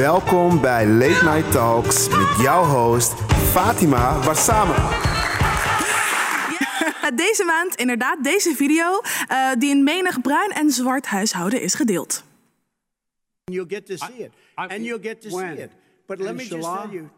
Welkom bij Late Night Talks met jouw host Fatima Warsame. Ja, deze maand inderdaad deze video uh, die in menig bruin en zwart huishouden is gedeeld. You'll get to see it. And you'll get to see it. But let me just tell you.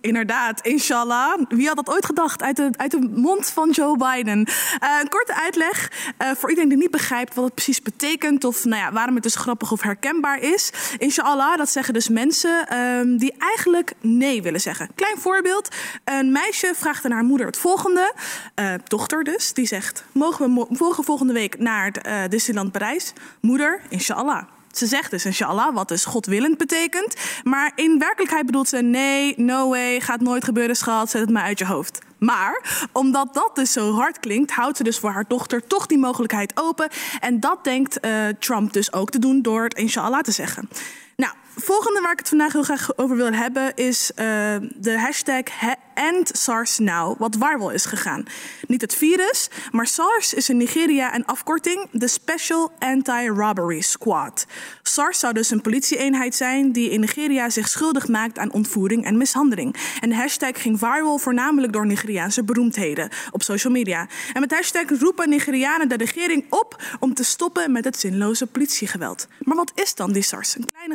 Inderdaad, inshallah. Wie had dat ooit gedacht uit de, uit de mond van Joe Biden? Uh, een korte uitleg uh, voor iedereen die niet begrijpt wat het precies betekent of nou ja, waarom het dus grappig of herkenbaar is. Inshallah, dat zeggen dus mensen uh, die eigenlijk nee willen zeggen. Klein voorbeeld: een meisje vraagt aan haar moeder het volgende, uh, dochter dus, die zegt: Mogen we volgende week naar Disneyland Parijs? Moeder, inshallah. Ze zegt dus inshallah, wat dus godwillend betekent. Maar in werkelijkheid bedoelt ze nee, no way, gaat nooit gebeuren, schat, zet het maar uit je hoofd. Maar omdat dat dus zo hard klinkt, houdt ze dus voor haar dochter toch die mogelijkheid open. En dat denkt uh, Trump dus ook te doen door het inshallah te zeggen. Volgende waar ik het vandaag heel graag over wil hebben is uh, de hashtag End SARS Now, wat viral is gegaan. Niet het virus, maar SARS is in Nigeria een afkorting, de Special Anti-Robbery Squad. SARS zou dus een politieeenheid zijn die in Nigeria zich schuldig maakt aan ontvoering en mishandeling. En de hashtag ging viral voornamelijk door Nigeriaanse beroemdheden op social media. En met hashtag roepen Nigerianen de regering op om te stoppen met het zinloze politiegeweld. Maar wat is dan die SARS? Een kleine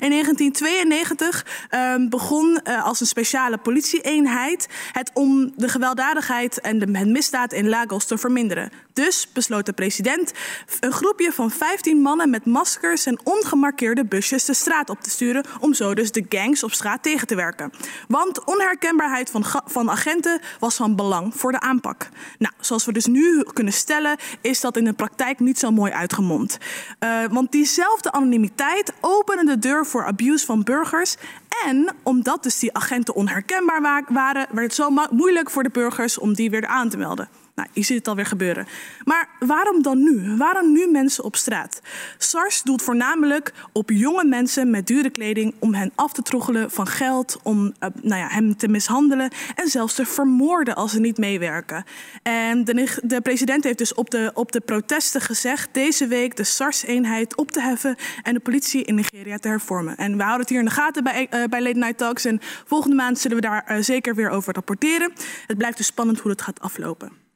In 1992 uh, begon uh, als een speciale politieeenheid het om de gewelddadigheid en de misdaad in Lagos te verminderen. Dus besloot de president een groepje van 15 mannen met maskers en ongemarkeerde busjes de straat op te sturen om zo dus de gangs op straat tegen te werken. Want onherkenbaarheid van, van agenten was van belang voor de aanpak. Nou, zoals we dus nu kunnen stellen, is dat in de praktijk niet zo mooi uitgemond. Uh, want diezelfde anonimiteit opende de deur voor abuse van burgers en omdat dus die agenten onherkenbaar waren, werd het zo moeilijk voor de burgers om die weer aan te melden. Nou, je ziet het alweer gebeuren. Maar waarom dan nu? Waarom nu mensen op straat? SARS doelt voornamelijk op jonge mensen met dure kleding om hen af te troggelen van geld, om uh, nou ja, hem te mishandelen en zelfs te vermoorden als ze niet meewerken. En de, de president heeft dus op de, op de protesten gezegd deze week de SARS-eenheid op te heffen en de politie in Nigeria te hervormen. En we houden het hier in de gaten bij, uh, bij Late Night Talks en volgende maand zullen we daar uh, zeker weer over rapporteren. Het blijft dus spannend hoe het gaat aflopen.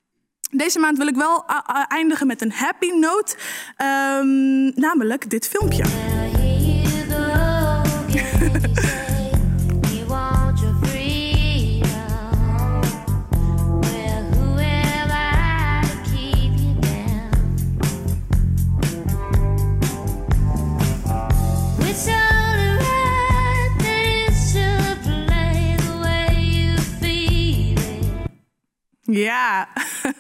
Deze maand wil ik wel eindigen met een happy note, um, namelijk dit filmpje. Ja,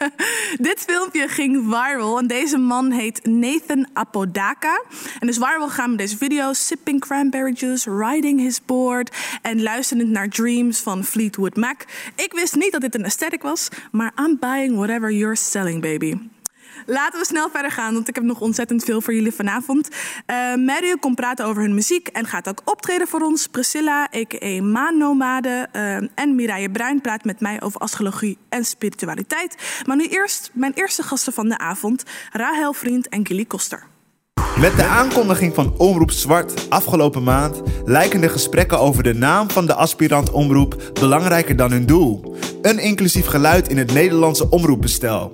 dit filmpje ging viral en deze man heet Nathan Apodaca. En dus viral gaan met deze video, sipping cranberry juice, riding his board en luisterend naar Dreams van Fleetwood Mac. Ik wist niet dat dit een aesthetic was, maar I'm buying whatever you're selling, baby. Laten we snel verder gaan, want ik heb nog ontzettend veel voor jullie vanavond. Uh, komt praten over hun muziek en gaat ook optreden voor ons. Priscilla, a.k.a. Maannomade. Uh, en Mireille Bruin praat met mij over astrologie en spiritualiteit. Maar nu eerst mijn eerste gasten van de avond. Rahel Vriend en Gilly Koster. Met de aankondiging van Omroep Zwart afgelopen maand lijken de gesprekken over de naam van de aspirant omroep belangrijker dan hun doel. Een inclusief geluid in het Nederlandse omroepbestel.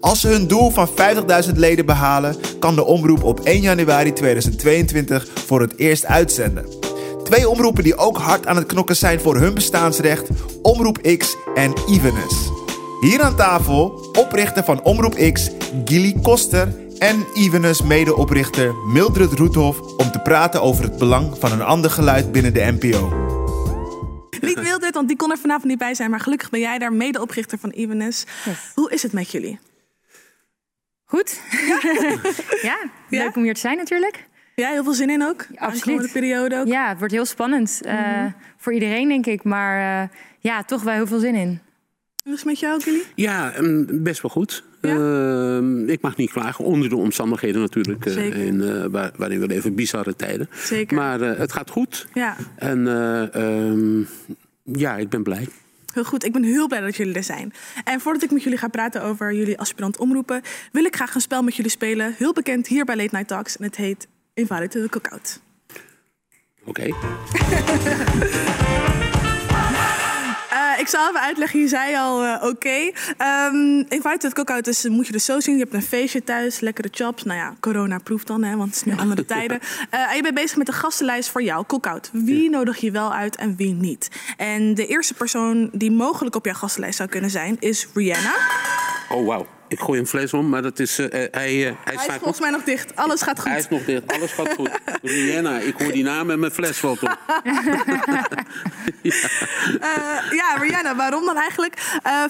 Als ze hun doel van 50.000 leden behalen, kan de omroep op 1 januari 2022 voor het eerst uitzenden. Twee omroepen die ook hard aan het knokken zijn voor hun bestaansrecht: Omroep X en Evenus. Hier aan tafel oprichter van Omroep X, Gilly Koster en Evenus medeoprichter Mildred Roethoff om te praten over het belang van een ander geluid binnen de NPO. Niet Mildred, want die kon er vanavond niet bij zijn, maar gelukkig ben jij daar medeoprichter van Evenus. Yes. Hoe is het met jullie? Goed. Ja. ja, leuk om hier te zijn natuurlijk. Ja, heel veel zin in ook. Absoluut. De periode ook. Ja, het wordt heel spannend. Mm -hmm. uh, voor iedereen, denk ik. Maar uh, ja, toch wel heel veel zin in. Hoe is het met jou, Kelly? Ja, best wel goed. Ja? Uh, ik mag niet klagen, onder de omstandigheden natuurlijk. in, waar, waarin we leven, bizarre tijden. Zeker. Maar het gaat goed. Ja. En ehm, ja, ik ben blij. Heel goed, ik ben heel blij dat jullie er zijn. En voordat ik met jullie ga praten over jullie aspirant omroepen, wil ik graag een spel met jullie spelen. Heel bekend hier bij Late Night Talks. En het heet Invalid to the Cookout. Oké. Ik zal even uitleggen, je zei al uh, oké. Okay. Um, in feite, het cookout is, moet je dus zo zien. Je hebt een feestje thuis, lekkere chops. Nou ja, corona proeft dan, hè, want het is nu andere tijden. Uh, en je bent bezig met de gastenlijst voor jou, cookout. Wie nodig je wel uit en wie niet? En de eerste persoon die mogelijk op jouw gastenlijst zou kunnen zijn, is Rihanna. Oh, wauw. Ik gooi een fles om, maar dat is, uh, hij, uh, hij, hij is volgens mij nog dicht. Alles gaat goed. Hij is nog dicht. Alles gaat goed. Rihanna, ik hoor die naam en mijn fles valt op. ja. Uh, ja, Rihanna. Waarom dan eigenlijk?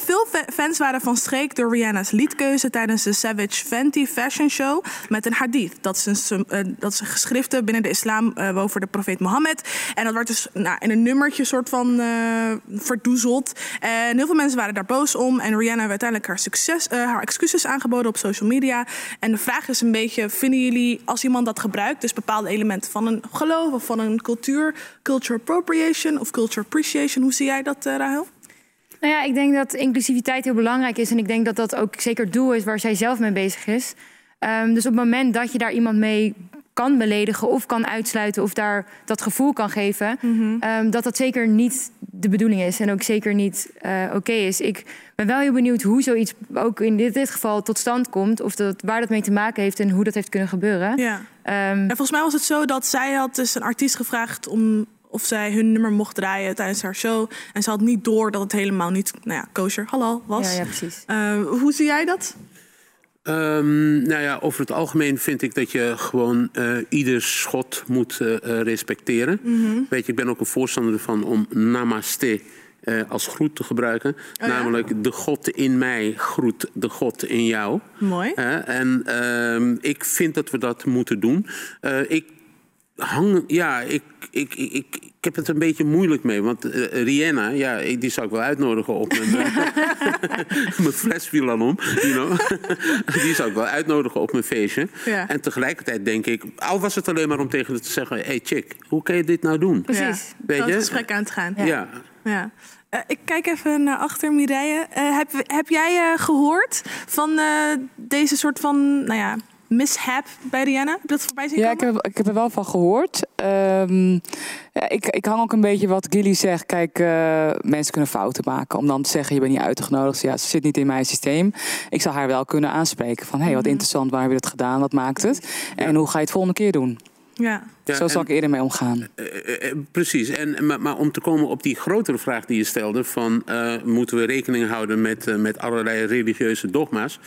veel fans waren van streek door Rihanna's liedkeuze tijdens de Savage Fenty Fashion Show met een hadith. Dat is een, dat is een geschrifte binnen de islam over de profeet Mohammed. En dat werd dus nou, in een nummertje soort van verdoezeld. En heel veel mensen waren daar boos om. En Rihanna heeft uiteindelijk haar succes, haar excuses aangeboden op social media. En de vraag is een beetje, vinden jullie als iemand dat gebruikt, dus bepaalde elementen van een geloof of van een cultuur, culture appropriation of culture appreciation, hoe zie jij dat, uh, Rahel? Nou ja, ik denk dat inclusiviteit heel belangrijk is. En ik denk dat dat ook zeker het doel is waar zij zelf mee bezig is. Um, dus op het moment dat je daar iemand mee kan beledigen of kan uitsluiten of daar dat gevoel kan geven, mm -hmm. um, dat dat zeker niet de bedoeling is en ook zeker niet uh, oké okay is. Ik ben wel heel benieuwd hoe zoiets ook in dit, dit, geval tot stand komt, of dat, waar dat mee te maken heeft en hoe dat heeft kunnen gebeuren. Ja. Um, en volgens mij was het zo dat zij had dus een artiest gevraagd om of zij hun nummer mocht draaien tijdens haar show. En ze had niet door dat het helemaal niet, nou ja, kosher, halal was. Ja, ja precies. Uh, hoe zie jij dat? Um, nou ja, over het algemeen vind ik dat je gewoon uh, ieder schot moet uh, respecteren. Mm -hmm. Weet je, ik ben ook een voorstander ervan om namaste uh, als groet te gebruiken. Oh, ja? Namelijk, de God in mij groet de God in jou. Mooi. en ik vind dat we dat moeten doen. ik hang, ja, ik, ik, ik, ik, ik heb het een beetje moeilijk mee. Want uh, Rihanna, ja, die zou ik wel uitnodigen op mijn, mijn fles viel dan om. You know? die zou ik wel uitnodigen op mijn feestje. Ja. En tegelijkertijd denk ik, al was het alleen maar om tegen haar te zeggen... hey chick, hoe kan je dit nou doen? Precies. Weet je? het gesprek aan te gaan. Ja. ja. Uh, ik kijk even naar achter, Mireille. heb, heb jij gehoord van deze soort van, nou ja mishap bij Rihanna? Heb je dat voorbij zien Ja, ik heb, ik heb er wel van gehoord. Um, ja, ik, ik hang ook een beetje wat Gilly zegt. Kijk, mensen kunnen fouten maken. Om dan te zeggen, je bent niet uitgenodigd. Ja, ze zit niet in mijn systeem. Ik zal haar wel kunnen aanspreken. Van, hé, hey, wat mm. interessant. Waar heb je dat gedaan? Wat maakt het? Ja. En hoe ga je het volgende keer doen? Ja. Ja, Zo zal en, ik eerder mee omgaan. Uh, uh, precies. En, maar, maar, om te komen op die grotere vraag die je stelde: van uh, moeten we rekening houden met, met allerlei religieuze dogma's?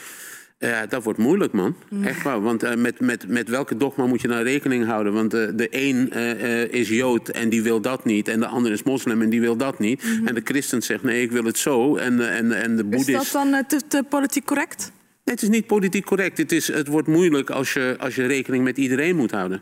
Ja, dat wordt moeilijk, man. Echt waar. Want uh, met, met, met welke dogma moet je nou rekening houden? Want uh, de een uh, is Jood en die wil dat niet. En de ander is moslim en die wil dat niet. Mm -hmm. En de christen zegt nee, ik wil het zo. En, en, en de boeddhist... Is dat dan te, te politiek correct? Nee, het is niet politiek correct. Het, is, het wordt moeilijk als je, als je rekening met iedereen moet houden.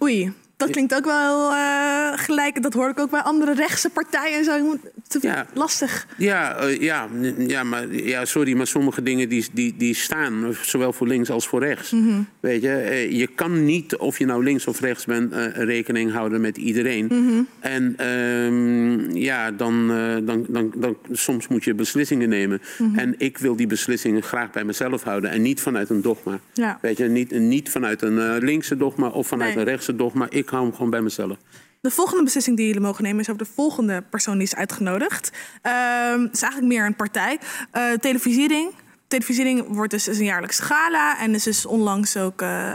Ui. Dat klinkt ook wel uh, gelijk. Dat hoor ik ook bij andere rechtse partijen. Zo te ja. lastig. Ja, uh, ja, ja, maar, ja, sorry, maar sommige dingen die, die, die staan, zowel voor links als voor rechts. Mm -hmm. Weet je, uh, je kan niet, of je nou links of rechts bent, rekening houden met iedereen. Mm -hmm. En ehm, ja, dan, dan, dan, dan, soms moet je beslissingen nemen. Mhm. Mm -hmm. En ik wil die beslissingen graag bij mezelf houden en niet vanuit een dogma. Ja. Weet je, niet, niet vanuit een linkse dogma of vanuit Nee. een rechtse dogma. Ik ik hou hem gewoon bij mezelf. De volgende beslissing die jullie mogen nemen is over de volgende persoon die is uitgenodigd. Ehm het is eigenlijk meer een partij. Uh, televisiering. Televisiering wordt dus een jaarlijks gala en is dus onlangs ook uh,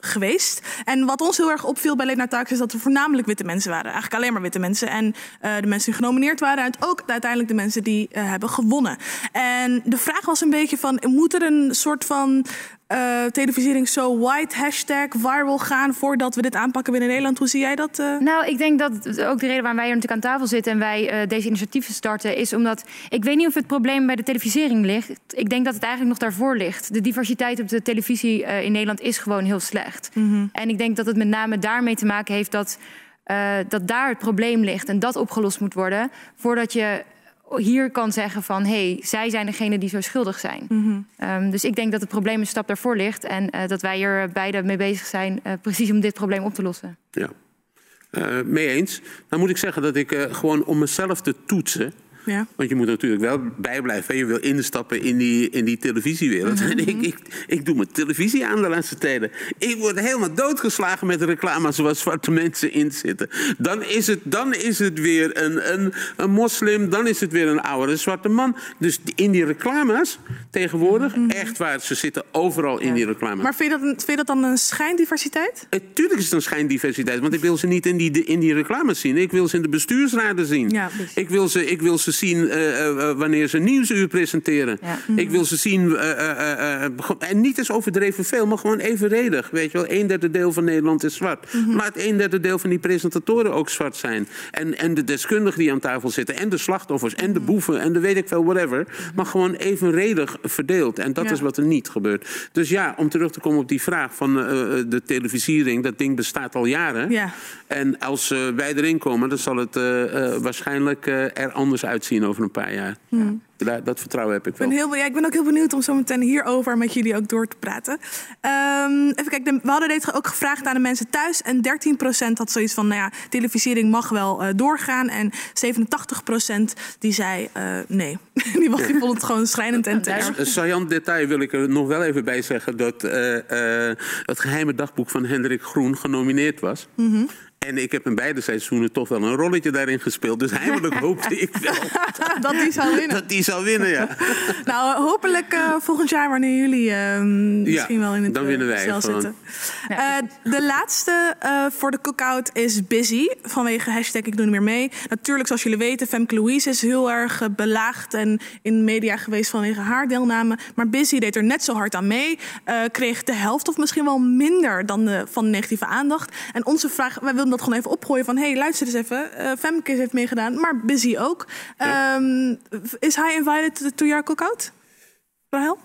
geweest. En wat ons heel erg opviel bij Late Night Talks is dat er voornamelijk witte mensen waren. Eigenlijk alleen maar witte mensen. En uh, de mensen die genomineerd waren en ook uiteindelijk de mensen die hebben gewonnen. En de vraag was een beetje van, moet er een soort van uh, televisiering zo white hashtag viral gaan voordat we dit aanpakken binnen Nederland? Hoe zie jij dat? Uh? Nou, ik denk dat ook de reden waarom wij hier natuurlijk aan tafel zitten en wij uh, deze initiatieven starten, is omdat ik weet niet of het probleem bij de televisiering ligt. Ik denk dat het eigenlijk nog daarvoor ligt. De diversiteit op de televisie in Nederland is gewoon heel slecht. Mm -hmm. En ik denk dat het met name daarmee te maken heeft dat, dat daar het probleem ligt en dat opgelost moet worden voordat je hier kan zeggen van... hé, hey, zij zijn degene die zo schuldig zijn. Mm -hmm. um, dus ik denk dat het probleem een stap daarvoor ligt... en uh, dat wij er beide mee bezig zijn uh, precies om dit probleem op te lossen. Ja, uh, mee eens. Dan moet ik zeggen dat ik gewoon om mezelf te toetsen... Ja. Want je moet natuurlijk wel bijblijven. Je wil instappen in die, in die televisiewereld. Mhm. Ik, ik, ik doe mijn televisie aan de laatste tijden. Ik word helemaal doodgeslagen met de reclame zoals zwarte mensen in zitten. Dan is het, dan is het weer een, een, een moslim, dan is het weer een oudere zwarte man. Dus in die reclames tegenwoordig, echt waar, ze zitten overal in die reclames. Mhm. Maar vind je, dat, vind je dat dan een schijndiversiteit? Tuurlijk is het een schijndiversiteit, want ik wil ze niet in die, in die reclames zien. Ik wil ze in de bestuursraden zien. Ja, ik, wil ze, ik wil ze zien eh, eh, wanneer ze nieuwsuur presenteren. Ja. Ik wil ze zien, eh, eh, eh, eh, en niet eens overdreven veel, maar gewoon evenredig. Weet je wel, een derde deel van Nederland is zwart. Mhm. Laat een derde deel van die presentatoren ook zwart zijn. En, en de deskundigen die aan tafel zitten, en de slachtoffers, en de Mhm. boeven, en de weet ik veel, whatever. Maar gewoon evenredig verdeeld. En dat Ja. is wat er niet gebeurt. Dus ja, om terug te komen op die vraag van eh, eh, de televisiering, dat ding bestaat al jaren. Ja. En als eh, wij erin komen, dan zal het eh, eh, waarschijnlijk eh, er anders uitzien over een paar jaar. Daar- dat vertrouwen heb ik Ik ben, wel. heel, ja, ik ben ook heel benieuwd om zo meteen hierover met jullie ook door te praten. Ehm, even kijken, we hadden dit ook gevraagd aan de mensen thuis. En 13% had zoiets van, nou ja, televisiering mag wel eh, doorgaan. En 87% die zei eh, nee. die, die vond het gewoon schrijnend en te erg. Een saillant detail wil ik er nog wel even bij zeggen... dat eh, eh, het geheime dagboek van Hendrik Groen genomineerd was. Mhm. En ik heb in beide seizoenen toch wel een rolletje daarin gespeeld. Dus heimelijk hoopte ik wel dat die zou winnen. dat die zou winnen, ja. Nou, hopelijk eh, volgend jaar wanneer jullie eh, misschien wel in het dan eh, winnen wij zitten. Eh, de laatste eh, voor de cookout is busy. Vanwege hashtag ik doe niet meer mee. Natuurlijk, zoals jullie weten, Femke Louise is heel erg belaagd en in de media geweest vanwege haar deelname. Maar busy deed er net zo hard aan mee. eh, kreeg de helft of misschien wel minder dan de, van de negatieve aandacht. En onze vraag, wij wilden dat gewoon even opgooien van... hey, luister eens even, eh, Femke heeft meegedaan, maar busy ook. Ehm, is hij invited to, your cookout? Rahel?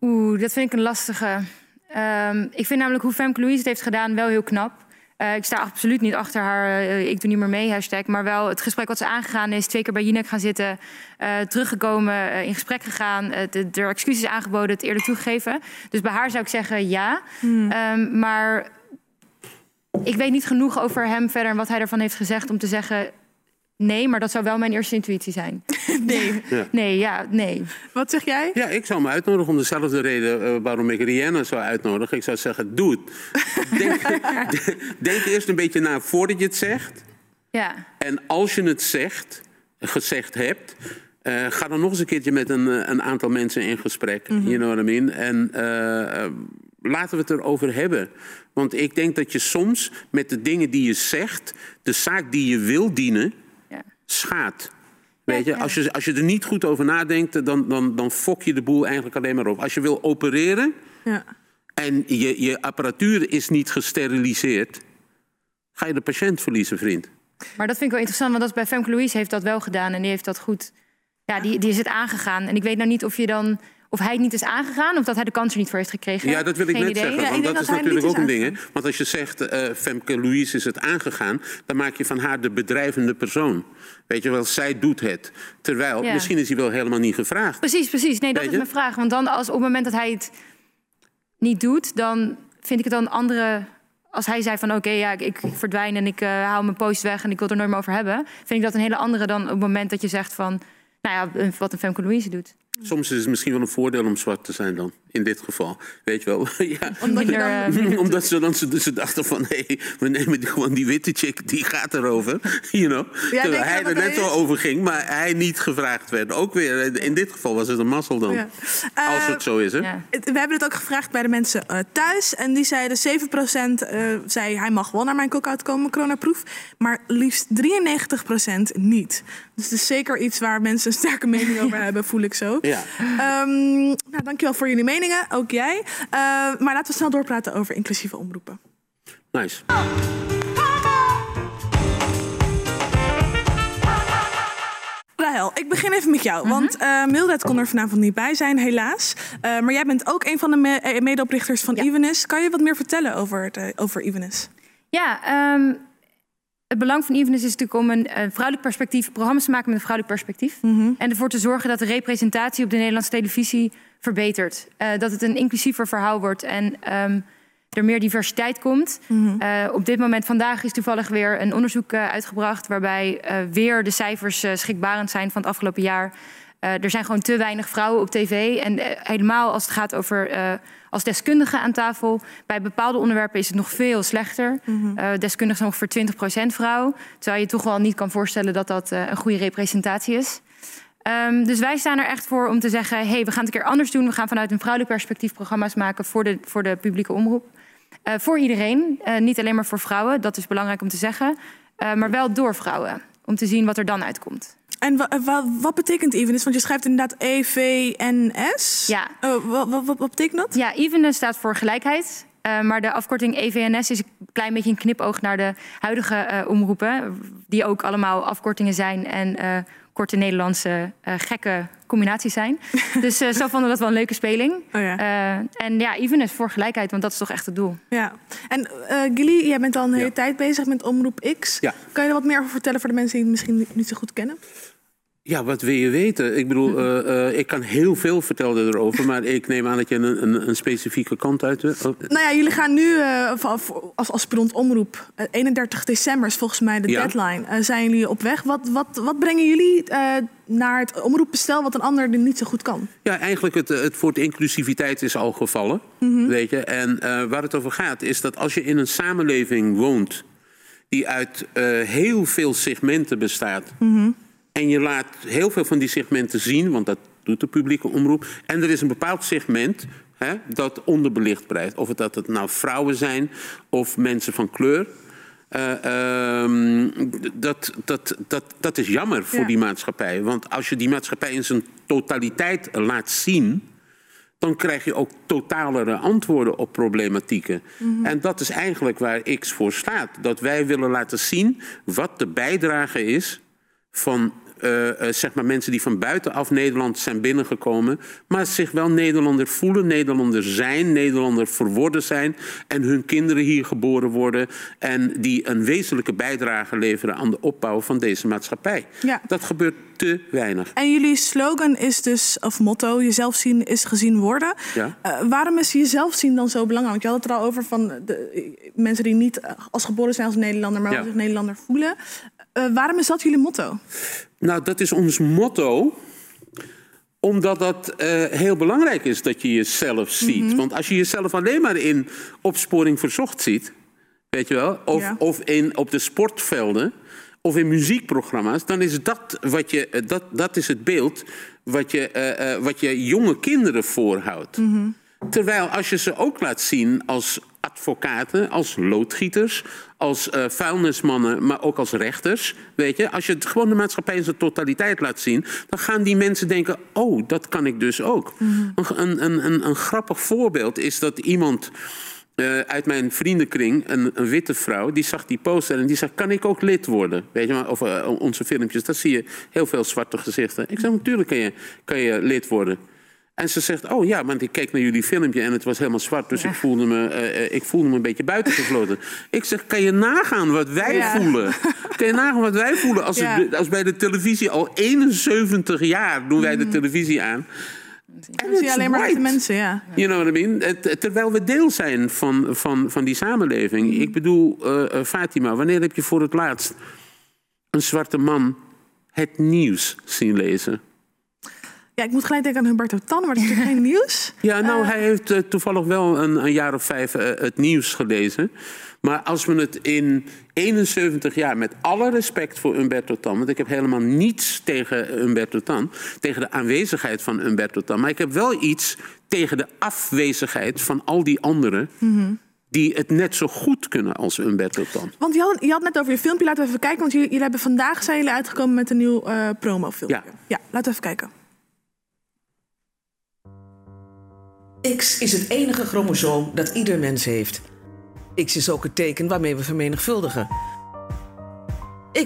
Oeh, dat vind ik een lastige. Ehm, ik vind namelijk hoe Femke Louise het heeft gedaan wel heel knap. Eh, ik sta absoluut niet achter haar eh, ik doe niet meer mee hashtag. Maar wel het gesprek wat ze aangegaan is. Twee keer bij Jinek gaan zitten. eh, teruggekomen, in gesprek gegaan. eh, de, er excuses aangeboden, het eerder toegegeven. Dus bij haar zou ik zeggen ja. Ehm, maar ik weet niet genoeg over hem verder... en wat hij ervan heeft gezegd om te zeggen... nee, maar dat zou wel mijn eerste intuïtie zijn. Nee. Nee, ja, nee. Wat zeg jij? Ja, ik zou hem uitnodigen om dezelfde reden eh, waarom ik Rihanna zou uitnodigen. Ik zou zeggen, doe het. Denk, denk eerst een beetje na voordat je het zegt. Ja. En als je het zegt, gezegd hebt, eh, ga dan nog eens een keertje met een, eh, een aantal mensen in gesprek. You know what I mean? En laten we het erover hebben. Want ik denk dat je soms met de dingen die je zegt, de zaak die je wil dienen, Ja. schaadt. Weet je, als je, als je er niet goed over nadenkt, dan, dan, dan fok je de boel eigenlijk alleen maar op. Als je wil opereren Ja. en je, je apparatuur is niet gesteriliseerd, ga je de patiënt verliezen, vriend. Maar dat vind ik wel interessant, want dat is bij Femke Louise heeft dat wel gedaan en die heeft dat goed. Ja, die, die is het aangegaan. En ik weet nou niet of je dan. Of hij het niet is aangegaan of dat hij de kans er niet voor heeft gekregen. Ja, dat wil ik Geen net idee. zeggen. Want dat is dat natuurlijk ook een ding. Hè? Want als je zegt, eh, Femke Louise is het aangegaan... dan maak je van haar de bedrijvende persoon. Weet je wel, zij doet het. Terwijl, Ja. misschien is hij wel helemaal niet gevraagd. Precies, precies. Nee, dat is mijn vraag. Want dan als op het moment dat hij het niet doet, dan vind ik het dan andere. Als hij zei van oké, ja, ik, ik verdwijn en ik eh, haal mijn post weg en ik wil het er nooit meer over hebben, vind ik dat een hele andere dan op het moment dat je zegt van, nou ja, wat een Femke Louise doet. Soms is het misschien wel een voordeel om zwart te zijn dan. In dit geval. Weet je wel. ja. Omdat je dan... eh, Omdat ze dan ze, ze dachten van... hé, hey, we nemen die, gewoon die witte chick, die gaat erover. You know? Terwijl denk je hij er net is? over ging, maar hij niet gevraagd werd. Ook weer, in dit geval was het een mazzel dan. Ja. Als Eh, het zo is, hè? ja. We hebben het ook gevraagd bij de mensen eh, thuis. En die zeiden 7% eh, zei hij mag wel naar mijn cookout komen, coronaproef. Maar liefst 93% niet. Dus het is zeker iets waar mensen een sterke mening over hebben, voel ik zo. Ja. Ehm, nou, dankjewel voor jullie meningen, ook jij. Eh, maar laten we snel doorpraten over inclusieve omroepen. Nice. Rahel, ik begin even met jou. Want eh Mildred kon er vanavond niet bij zijn, helaas. Eh, maar jij bent ook een van de me- eh, medeoprichters van Evenis. Kan je wat meer vertellen over, het, over? Ja, ehm, het belang van Evenis is natuurlijk om een vrouwelijk perspectief, programma's te maken met een vrouwelijk perspectief. En ervoor te zorgen dat de representatie op de Nederlandse televisie verbetert. Eh, dat het een inclusiever verhaal wordt. En ehm, er meer diversiteit komt. Eh, op dit moment vandaag is toevallig weer een onderzoek eh, uitgebracht waarbij weer de cijfers schrikbarend zijn van het afgelopen jaar. Er zijn gewoon te weinig vrouwen op tv. En helemaal als het gaat over als deskundige aan tafel. Bij bepaalde onderwerpen is het nog veel slechter. Eh, deskundigen zijn ongeveer 20% vrouw. Terwijl je toch wel niet kan voorstellen dat dat eh, een goede representatie is. Ehm, dus wij staan er echt voor om te zeggen: hey, we gaan het een keer anders doen. We gaan vanuit een vrouwelijk perspectief programma's maken voor de, voor de publieke omroep. Eh, voor iedereen, niet alleen maar voor vrouwen, dat is belangrijk om te zeggen. Maar wel door vrouwen, om te zien wat er dan uitkomt. En wa- wa- wat betekent evenis? Want je schrijft inderdaad E EVNS. Ja. Oh, wat, betekent dat? Ja, even staat voor gelijkheid. Eh, maar de afkorting EVNS is een klein beetje een knipoog naar de huidige eh, omroepen. Die ook allemaal afkortingen zijn en eh, korte Nederlandse eh, gekke combinaties zijn. dus eh, zo vonden we dat wel een leuke speling. Oh ja. Eh, en ja, even is voor gelijkheid, want dat is toch echt het doel. Ja. En eh Gilly, jij bent al een hele Ja. tijd bezig met Omroep X. Ja. Kan je er wat meer over vertellen voor de mensen die het misschien niet zo goed kennen? Ja, wat wil je weten? Ik bedoel, eh, eh, ik kan heel veel vertellen erover, maar ik neem aan dat je een, een, een specifieke kant uit wil. Oh, Nou ja, jullie gaan nu als aspirant omroep. eh, 31 december is volgens mij de Ja. deadline. Zijn jullie op weg? Wat, wat, wat brengen jullie naar het omroepbestel wat een ander er niet zo goed kan? Ja, eigenlijk het, het woord inclusiviteit is al gevallen. Weet je? En waar het over gaat is dat als je in een samenleving woont die uit heel veel segmenten bestaat. En je laat heel veel van die segmenten zien, want dat doet de publieke omroep. En er is een bepaald segment hè, dat onderbelicht blijft. Of het dat het nou vrouwen zijn of mensen van kleur. Eh, ehm, dat, dat, dat, dat is jammer voor Ja. die maatschappij. Want als je die maatschappij in zijn totaliteit laat zien dan krijg je ook totalere antwoorden op problematieken. En dat is eigenlijk waar X voor staat. Dat wij willen laten zien wat de bijdrage is van eh, eh, zeg maar mensen die van buitenaf Nederland zijn binnengekomen, maar zich wel Nederlander voelen, Nederlander zijn, Nederlander verworden zijn en hun kinderen hier geboren worden en die een wezenlijke bijdrage leveren aan de opbouw van deze maatschappij. Ja. Dat gebeurt te weinig. En jullie slogan is dus, of motto, jezelf zien is gezien worden. Ja. Eh, waarom is jezelf zien dan zo belangrijk? Want je had het er al over van de, mensen die niet als geboren zijn als Nederlander, maar Ja. zich Nederlander voelen. Eh, waarom is dat jullie motto? Nou, dat is ons motto omdat dat eh, heel belangrijk is dat je jezelf ziet. Want als je jezelf alleen maar in opsporing verzocht ziet, weet je wel, of, Ja. of in, op de sportvelden of in muziekprogramma's, dan is dat wat je, eh, dat, dat is het beeld wat je, wat je jonge kinderen voorhoudt. Terwijl als je ze ook laat zien als advocaten, als loodgieters, als eh, vuilnismannen, maar ook als rechters, weet je, als je het gewoon de maatschappij in zijn totaliteit laat zien, dan gaan die mensen denken: oh, dat kan ik dus ook. Een, een, een, een grappig voorbeeld is dat iemand eh, uit mijn vriendenkring, een, een witte vrouw, die zag die poster en die zei: Kan ik ook lid worden? Weet je, maar, of eh, onze filmpjes, daar zie je heel veel zwarte gezichten. Ik zeg: Natuurlijk kan je, kan je lid worden. En ze zegt: Oh ja, want ik keek naar jullie filmpje en het was helemaal zwart, dus ik, voelde me, eh, eh, ik voelde me een beetje buitengefloten. ik zeg: Kan je nagaan wat wij Ja. voelen? Kan je nagaan wat wij voelen als, Ja. het- als bij de televisie al 71 jaar doen wij de televisie aan? En it's alleen maar white. mensen, ja. You know what I mean? Het- Terwijl we deel zijn van, van, van die samenleving. Ik bedoel, eh, Fatima, wanneer heb je voor het laatst een zwarte man het nieuws zien lezen? Ja, ik moet gelijk denken aan Humberto Tan, maar dat is natuurlijk geen nieuws. Ja, nou, hij heeft eh, toevallig wel een, een jaar of vijf eh, het nieuws gelezen. Maar als we het in 71 jaar, met alle respect voor Umberto Tan... want ik heb helemaal niets tegen Umberto Tan... tegen de aanwezigheid van Umberto Tan... maar ik heb wel iets tegen de afwezigheid van al die anderen... die het net zo goed kunnen als Umberto Tan. Want je had, je had net over je filmpje, laten we even kijken. Want jullie, jullie hebben vandaag zijn jullie uitgekomen met een nieuw eh promofilmpje. Ja. ja, laten we even kijken. X is het enige chromosoom dat ieder mens heeft. X is ook het teken waarmee we vermenigvuldigen.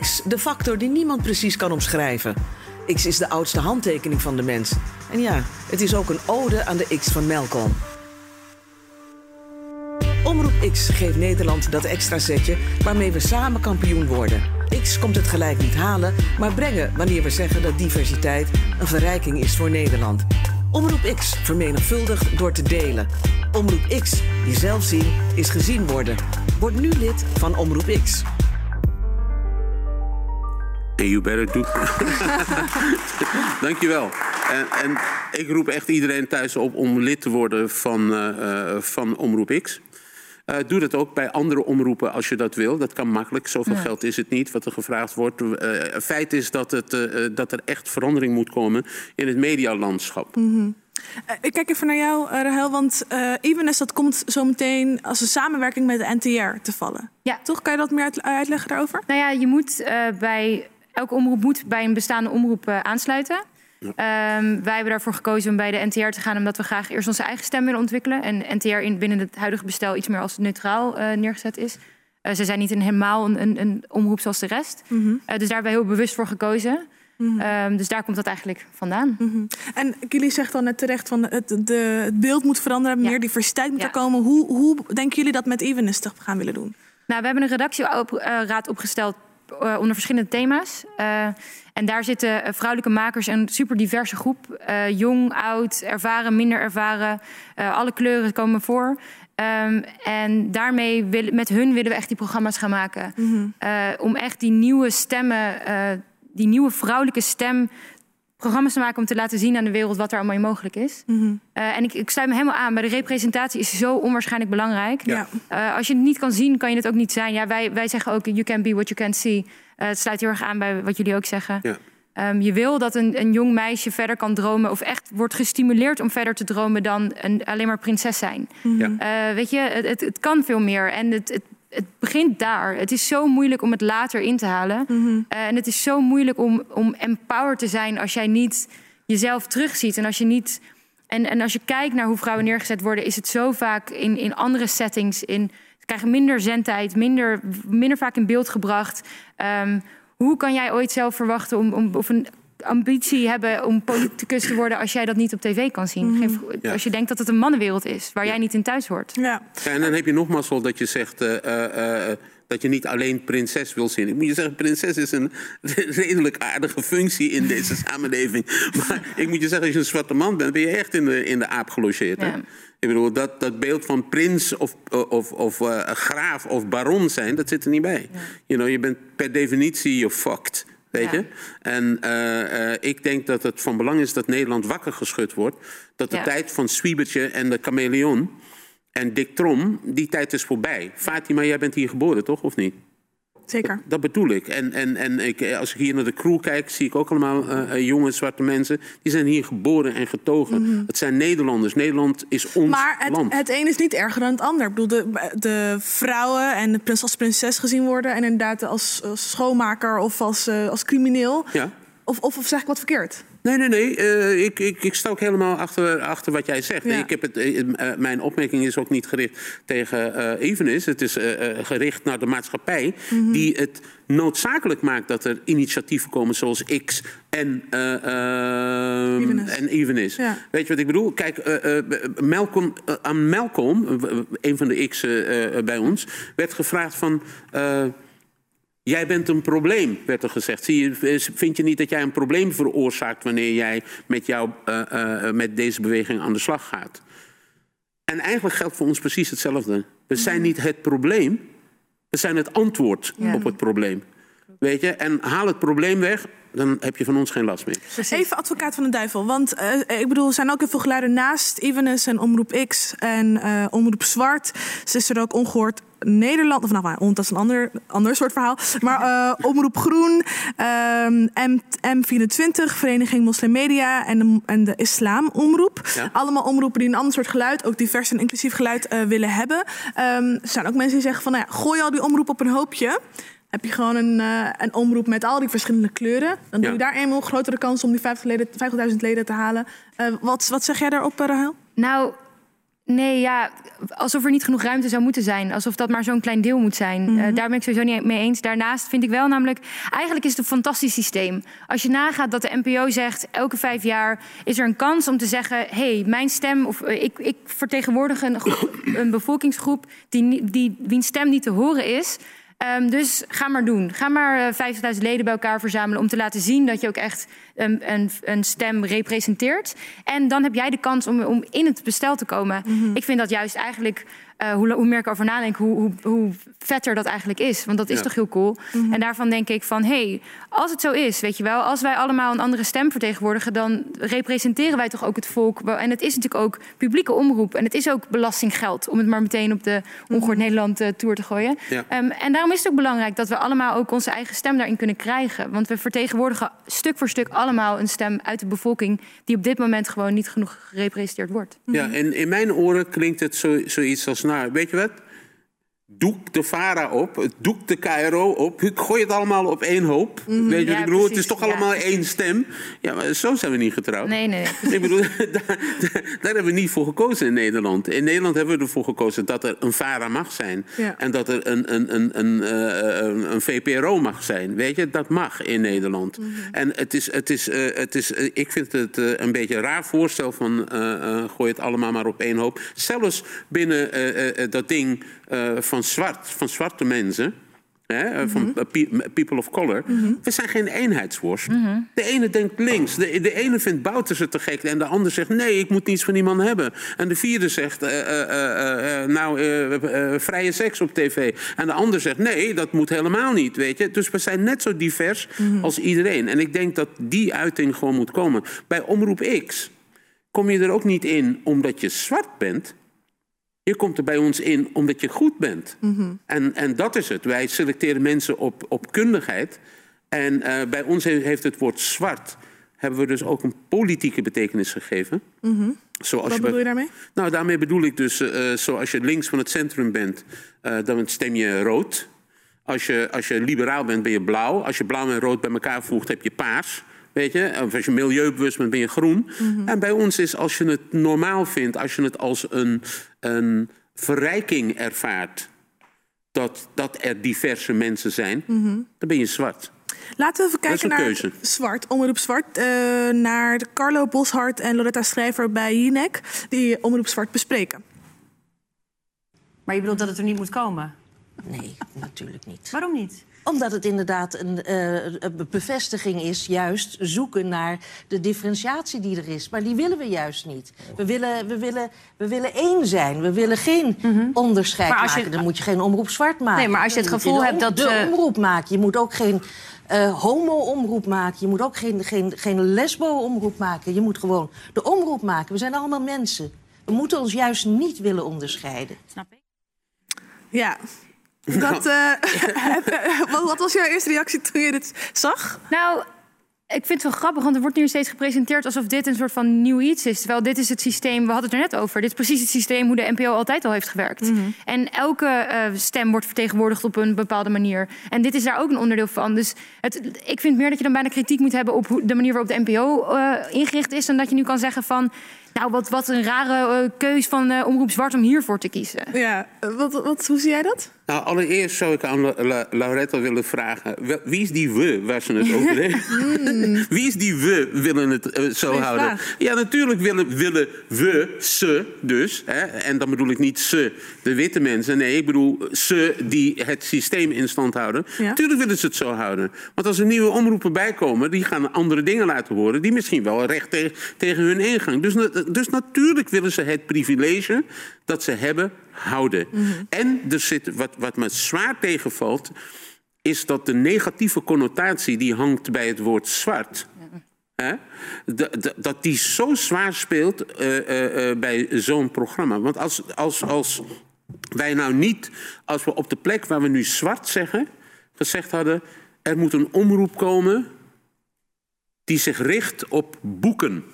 X, de factor die niemand precies kan omschrijven. X is de oudste handtekening van de mens. En ja, het is ook een ode aan de X van Malcolm. Omroep X geeft Nederland dat extra setje waarmee we samen kampioen worden. X komt het gelijk niet halen, maar brengen wanneer we zeggen dat diversiteit een verrijking is voor Nederland. Omroep X vermenigvuldigt door te delen. Omroep X, jezelf zien, is gezien worden. Word nu lid van Omroep X. En you better do. Dankjewel. En, en ik roep echt iedereen thuis op om lid te worden van, uh, van Omroep X. Uh, doe dat ook bij andere omroepen als je dat wil. Dat kan makkelijk. Zoveel ja. geld is het niet wat er gevraagd wordt. Uh, feit is dat, het, uh, dat er echt verandering moet komen in het medialandschap. Mm -hmm. ik kijk even naar jou, Rahel, want uh, Evenes dat komt zo meteen als een samenwerking met de NTR te vallen. Ja. Toch? Kan je dat meer uit, uitleggen daarover? Nou ja, je moet bij elke omroep moet bij een bestaande omroep aansluiten. Um, wij hebben daarvoor gekozen om bij de NTR te gaan, omdat we graag eerst onze eigen stem willen ontwikkelen. En NTR in, binnen het huidige bestel iets meer als neutraal uh, neergezet is. Uh, ze zijn niet een, helemaal een, een, een, omroep zoals de rest. Mm -hmm. uh, dus daar hebben we heel bewust voor gekozen. Mm -hmm. um, dus daar komt dat eigenlijk vandaan. Mm -hmm. En jullie zegt dan net terecht van het, de, het beeld moet veranderen, meer diversiteit moet ja. er komen. Hoe, hoe denken jullie dat met Evenis te gaan willen doen? Nou, we hebben een redactieraad opgesteld uh, onder verschillende thema's. En daar zitten vrouwelijke makers een super diverse groep. Uh, jong, oud, ervaren, minder ervaren. alle kleuren komen voor. Um, en daarmee wil, met hun willen we echt die programma's gaan maken. Mm -hmm. om echt die nieuwe stemmen, die nieuwe vrouwelijke stem programma's te maken om te laten zien aan de wereld wat er allemaal mogelijk is. Mm -hmm. uh, en ik, ik, sluit me helemaal aan. Bij de representatie is zo onwaarschijnlijk belangrijk. Ja. Uh, als je het niet kan zien, kan je het ook niet zijn. Ja, wij, wij zeggen ook, you can be what you can see. Uh, het sluit heel erg aan bij wat jullie ook zeggen. Ja. Um, je wil dat een, een jong meisje verder kan dromen... of echt wordt gestimuleerd om verder te dromen... dan een, alleen maar prinses zijn. -hmm. ja. weet je, het, het, het, kan veel meer. En het, het het begint daar. Het is zo moeilijk om het later in te halen. Mhm. Mm -hmm. uh, en het is zo moeilijk om, om empowered te zijn als jij niet jezelf terugziet. En als je niet. En, en als je kijkt naar hoe vrouwen neergezet worden, is het zo vaak in, in andere settings. In, ze krijgen minder zendtijd, minder, minder vaak in beeld gebracht. Um, hoe kan jij ooit zelf verwachten om, om of een ambitie hebben om politicus te worden als jij dat niet op tv kan zien. Mhm. Mm -hmm. Geen, ja. Als je denkt dat het een mannenwereld is waar ja. jij niet in thuis hoort. Ja. ja en dan heb je nog mazzel dat je zegt. Uh, uh, dat je niet alleen prinses wil zien. Ik moet je zeggen, prinses is een redelijk aardige functie in deze samenleving. Maar ik moet je zeggen, als je een zwarte man bent, ben je echt in de, in de aap gelogeerd. Hè? Ja. Ik bedoel, dat, dat beeld van prins of, of, of uh, graaf of baron zijn, dat zit er niet bij. Ja. You know, je bent per definitie je fucked. Weet Ja. je? En uh, uh, ik denk dat het van belang is dat Nederland wakker geschud wordt. Dat de Ja. tijd van Swiebertje en de chameleon en Dick Trom, die tijd is voorbij. Fatima, jij bent hier geboren, toch? Of niet? Zeker. Dat bedoel ik. En, en, en ik, als ik hier naar de crew kijk, zie ik ook allemaal uh, jonge zwarte mensen. Die zijn hier geboren en getogen. Mhm. Het zijn Nederlanders. Nederland is ons Maar het, land. het een is niet erger dan het ander. Ik bedoel, de, de vrouwen en de prins als prinses gezien worden... en inderdaad als, als schoonmaker of als, uh, als crimineel. Ja. Of, of, of zeg ik wat verkeerd? Nee, nee, nee. Uh, ik, ik, ik sta ook helemaal achter, achter wat jij zegt. Ja. Ik heb het, uh, mijn opmerking is ook niet gericht tegen uh, Evenis. Het is gericht naar de maatschappij... Mhm. Mm -hmm. die het noodzakelijk maakt dat er initiatieven komen zoals X en, Evenis. en Evenis. Ja. Weet je wat ik bedoel? Kijk, Malcolm, aan Malcolm, een van de X bij ons... werd gevraagd van... Jij bent een probleem, werd er gezegd. Zie je, vind je niet dat jij een probleem veroorzaakt wanneer jij met, jou, uh, uh, met deze beweging aan de slag gaat? En eigenlijk geldt voor ons precies hetzelfde. We zijn niet het probleem, we zijn het antwoord Ja. op het probleem. Weet je? En haal het probleem weg, dan heb je van ons geen last meer. Even advocaat van de duivel. Want uh, ik bedoel, er zijn ook heel veel geluiden naast Evenes en Omroep X en uh, Omroep Zwart. Ze is er ook ongehoord Nederland, of nou, maar, dat is een ander, ander soort verhaal. Maar uh, Omroep Groen, um, M, M24, Vereniging Moslim Media en de, en de Islam Omroep. Ja. Allemaal omroepen die een ander soort geluid, ook divers en inclusief geluid, uh, willen hebben. Um, er zijn ook mensen die zeggen van, nou ja, gooi al die omroep op een hoopje heb je gewoon een, uh, een omroep met al die verschillende kleuren. Dan doe je daar eenmaal grotere kans om die 50.000 leden, 50 leden te halen. Uh, wat, wat zeg jij daarop, uh, Rahel? Nou, nee, ja, alsof er niet genoeg ruimte zou moeten zijn. Alsof dat maar zo'n klein deel moet zijn. Mhm. Uh, daar ben ik sowieso niet mee eens. Daarnaast vind ik wel namelijk... Eigenlijk is het een fantastisch systeem. Als je nagaat dat de NPO zegt... elke vijf jaar is er een kans om te zeggen... hé, hey, mijn stem... of uh, ik, ik vertegenwoordig een, groep, een bevolkingsgroep... Die, die, wiens stem niet te horen is... Ehm, dus ga maar doen. Ga maar uh, 50.000 leden bij elkaar verzamelen om te laten zien dat je ook echt een, een, een stem representeert. En dan heb jij de kans om, om in het bestel te komen. Ik vind dat juist eigenlijk uh, hoe, hoe meer ik over nadenk, hoe, hoe, hoe, vetter dat eigenlijk is. Want dat is Ja. toch heel cool. En daarvan denk ik van, hé, hey, als het zo is, weet je wel... als wij allemaal een andere stem vertegenwoordigen... dan representeren wij toch ook het volk. En het is natuurlijk ook publieke omroep. En het is ook belastinggeld, om het maar meteen op de Ongehoord Nederland uh, tour te gooien. Ja. Um, en daarom is het ook belangrijk dat we allemaal ook onze eigen stem daarin kunnen krijgen. Want we vertegenwoordigen stuk voor stuk allemaal een stem uit de bevolking... die op dit moment gewoon niet genoeg gerepresenteerd wordt. Ja, en in mijn oren klinkt het zo, zoiets als, nou, weet je wat? Doek de VARA op, doek de KRO op, gooi het allemaal op één hoop. Weet je Ja, ik bedoel? Het is toch Ja, allemaal precies. één stem? Ja, maar zo zijn we niet getrouwd. Nee, nee. Ik bedoel, daar, hebben we niet voor gekozen in Nederland. In Nederland hebben we ervoor gekozen dat er een VARA mag zijn. Ja. En dat er een, een, een, een, eh, een, VPRO mag zijn. Weet je, dat mag in Nederland. En het is, het is, eh, het is, eh, ik vind het een beetje een raar voorstel van gooi het allemaal maar op één hoop. Zelfs binnen dat ding eh, van zwart, van zwarte mensen. Hè, eh, van eh, pe- people of color. We zijn geen eenheidsworst. De ene denkt links. De, de ene vindt Bouterse te gek. En de ander zegt nee, ik moet niets van die man hebben. En de vierde zegt eh, eh, eh, eh, nou, eh, eh, vrije seks op tv. En de ander zegt nee, dat moet helemaal niet. Weet je? Dus we zijn net zo divers als iedereen. En ik denk dat die uiting gewoon moet komen. Bij Omroep X kom je er ook niet in omdat je zwart bent. Je komt er bij ons in omdat je goed bent. en, en dat is het. Wij selecteren mensen op, op kundigheid. En eh, bij ons he- heeft het woord zwart... hebben we dus ook een politieke betekenis gegeven. Zoals Wat je bedoel je daarmee? nou, daarmee bedoel ik dus, eh, zoals je links van het centrum bent, dan stem je rood. Als je, als je liberaal bent, ben je blauw. Als je blauw en rood bij elkaar voegt, heb je paars. Weet je? Of als je milieubewust bent, ben je groen. En bij ons is, als je het normaal vindt, als je het als een, een verrijking ervaart, dat, dat er diverse mensen zijn, dan ben je zwart. Laten we even Dat is kijken een naar keuze. Zwart, Omroep Zwart. eh, naar de Carlo Boshart en Loretta Schrijver bij Jinek. Die Omroep Zwart bespreken. Maar je bedoelt dat het er niet moet komen? Nee, natuurlijk niet. Waarom niet? Omdat het inderdaad een, eh, een bevestiging is, juist zoeken naar de differentiatie die er is. Maar die willen we juist niet. We willen, we willen, we willen één zijn. We willen geen onderscheid Mhm. Maar als je- maken. Dan moet je geen omroep zwart maken. Nee, maar als je het gevoel de hebt dat, De eh, omroep maken. Je moet ook geen eh, homo-omroep maken. Je moet ook geen, geen, geen lesbo-omroep maken. Je moet gewoon de omroep maken. We zijn allemaal mensen. We moeten ons juist niet willen onderscheiden. Snap ik? Ja. Dat, eh, wat, wat was jouw eerste reactie toen je dit zag? Nou, ik vind het wel grappig, want er wordt nu steeds gepresenteerd alsof dit een soort van nieuw iets is. Terwijl dit is het systeem, we hadden het er net over. Dit is precies het systeem hoe de NPO altijd al heeft gewerkt. En elke eh, stem wordt vertegenwoordigd op een bepaalde manier. En dit is daar ook een onderdeel van. Dus het, ik vind meer dat je dan bijna kritiek moet hebben op hoe, de manier waarop de NPO eh, ingericht is. Dan dat je nu kan zeggen van, nou wat, wat een rare keus van eh, Omroep Zwart om hiervoor te kiezen. Ja, wat, wat, hoe zie jij dat? Nou, allereerst zou ik aan La- La- Lauretta willen vragen... wie is die we waar ze het over heeft? wie is die we willen het eh, zo houden? vraag. Ja, natuurlijk willen, willen we, ze dus... Hè, en dan bedoel ik niet ze, de witte mensen. Nee, ik bedoel ze die het systeem in stand houden. Ja. Natuurlijk willen ze het zo houden. Want als er nieuwe omroepen bijkomen... die gaan andere dingen laten horen... die misschien wel recht tegen, tegen hun ingang. Dus, dus natuurlijk willen ze het privilege dat ze hebben houden. En er zit, wat, wat me zwaar tegenvalt... is dat de negatieve connotatie die hangt bij het woord zwart... Hè? Dat- die zo zwaar speelt eh, eh, eh, bij zo'n programma. Want als, als, als wij nou niet, als we op de plek waar we nu zwart zeggen, gezegd hadden: er moet een omroep komen die zich richt op boeken.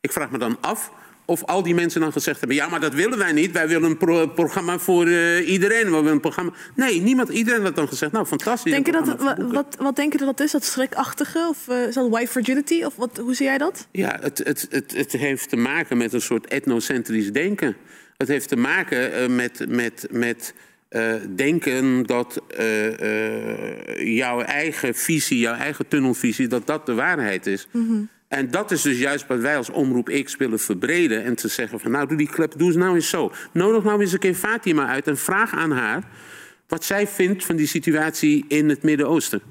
Ik vraag me dan af of al die mensen dan gezegd hebben: ja, maar dat willen wij niet. Wij willen een pro- programma voor eh, iedereen. We willen een programma. Nee, niemand, iedereen had dan gezegd: nou, fantastisch. Denk je dat, wat, wat denk je dat dat is? Dat schrikachtige? Of eh, is dat white fragility? Of wat, hoe zie jij dat? Ja, het, het, het, het heeft te maken met een soort etnocentrisch denken. Het heeft te maken eh, met, met, met denken dat jouw eigen visie, jouw eigen tunnelvisie, dat dat de waarheid is. En dat is dus juist wat wij als Omroep X willen verbreden. En te zeggen van, nou, doe die klep, doe eens nou eens zo. Nodig nou eens een keer Fatima uit en vraag aan haar... wat zij vindt van die situatie in het Midden-Oosten.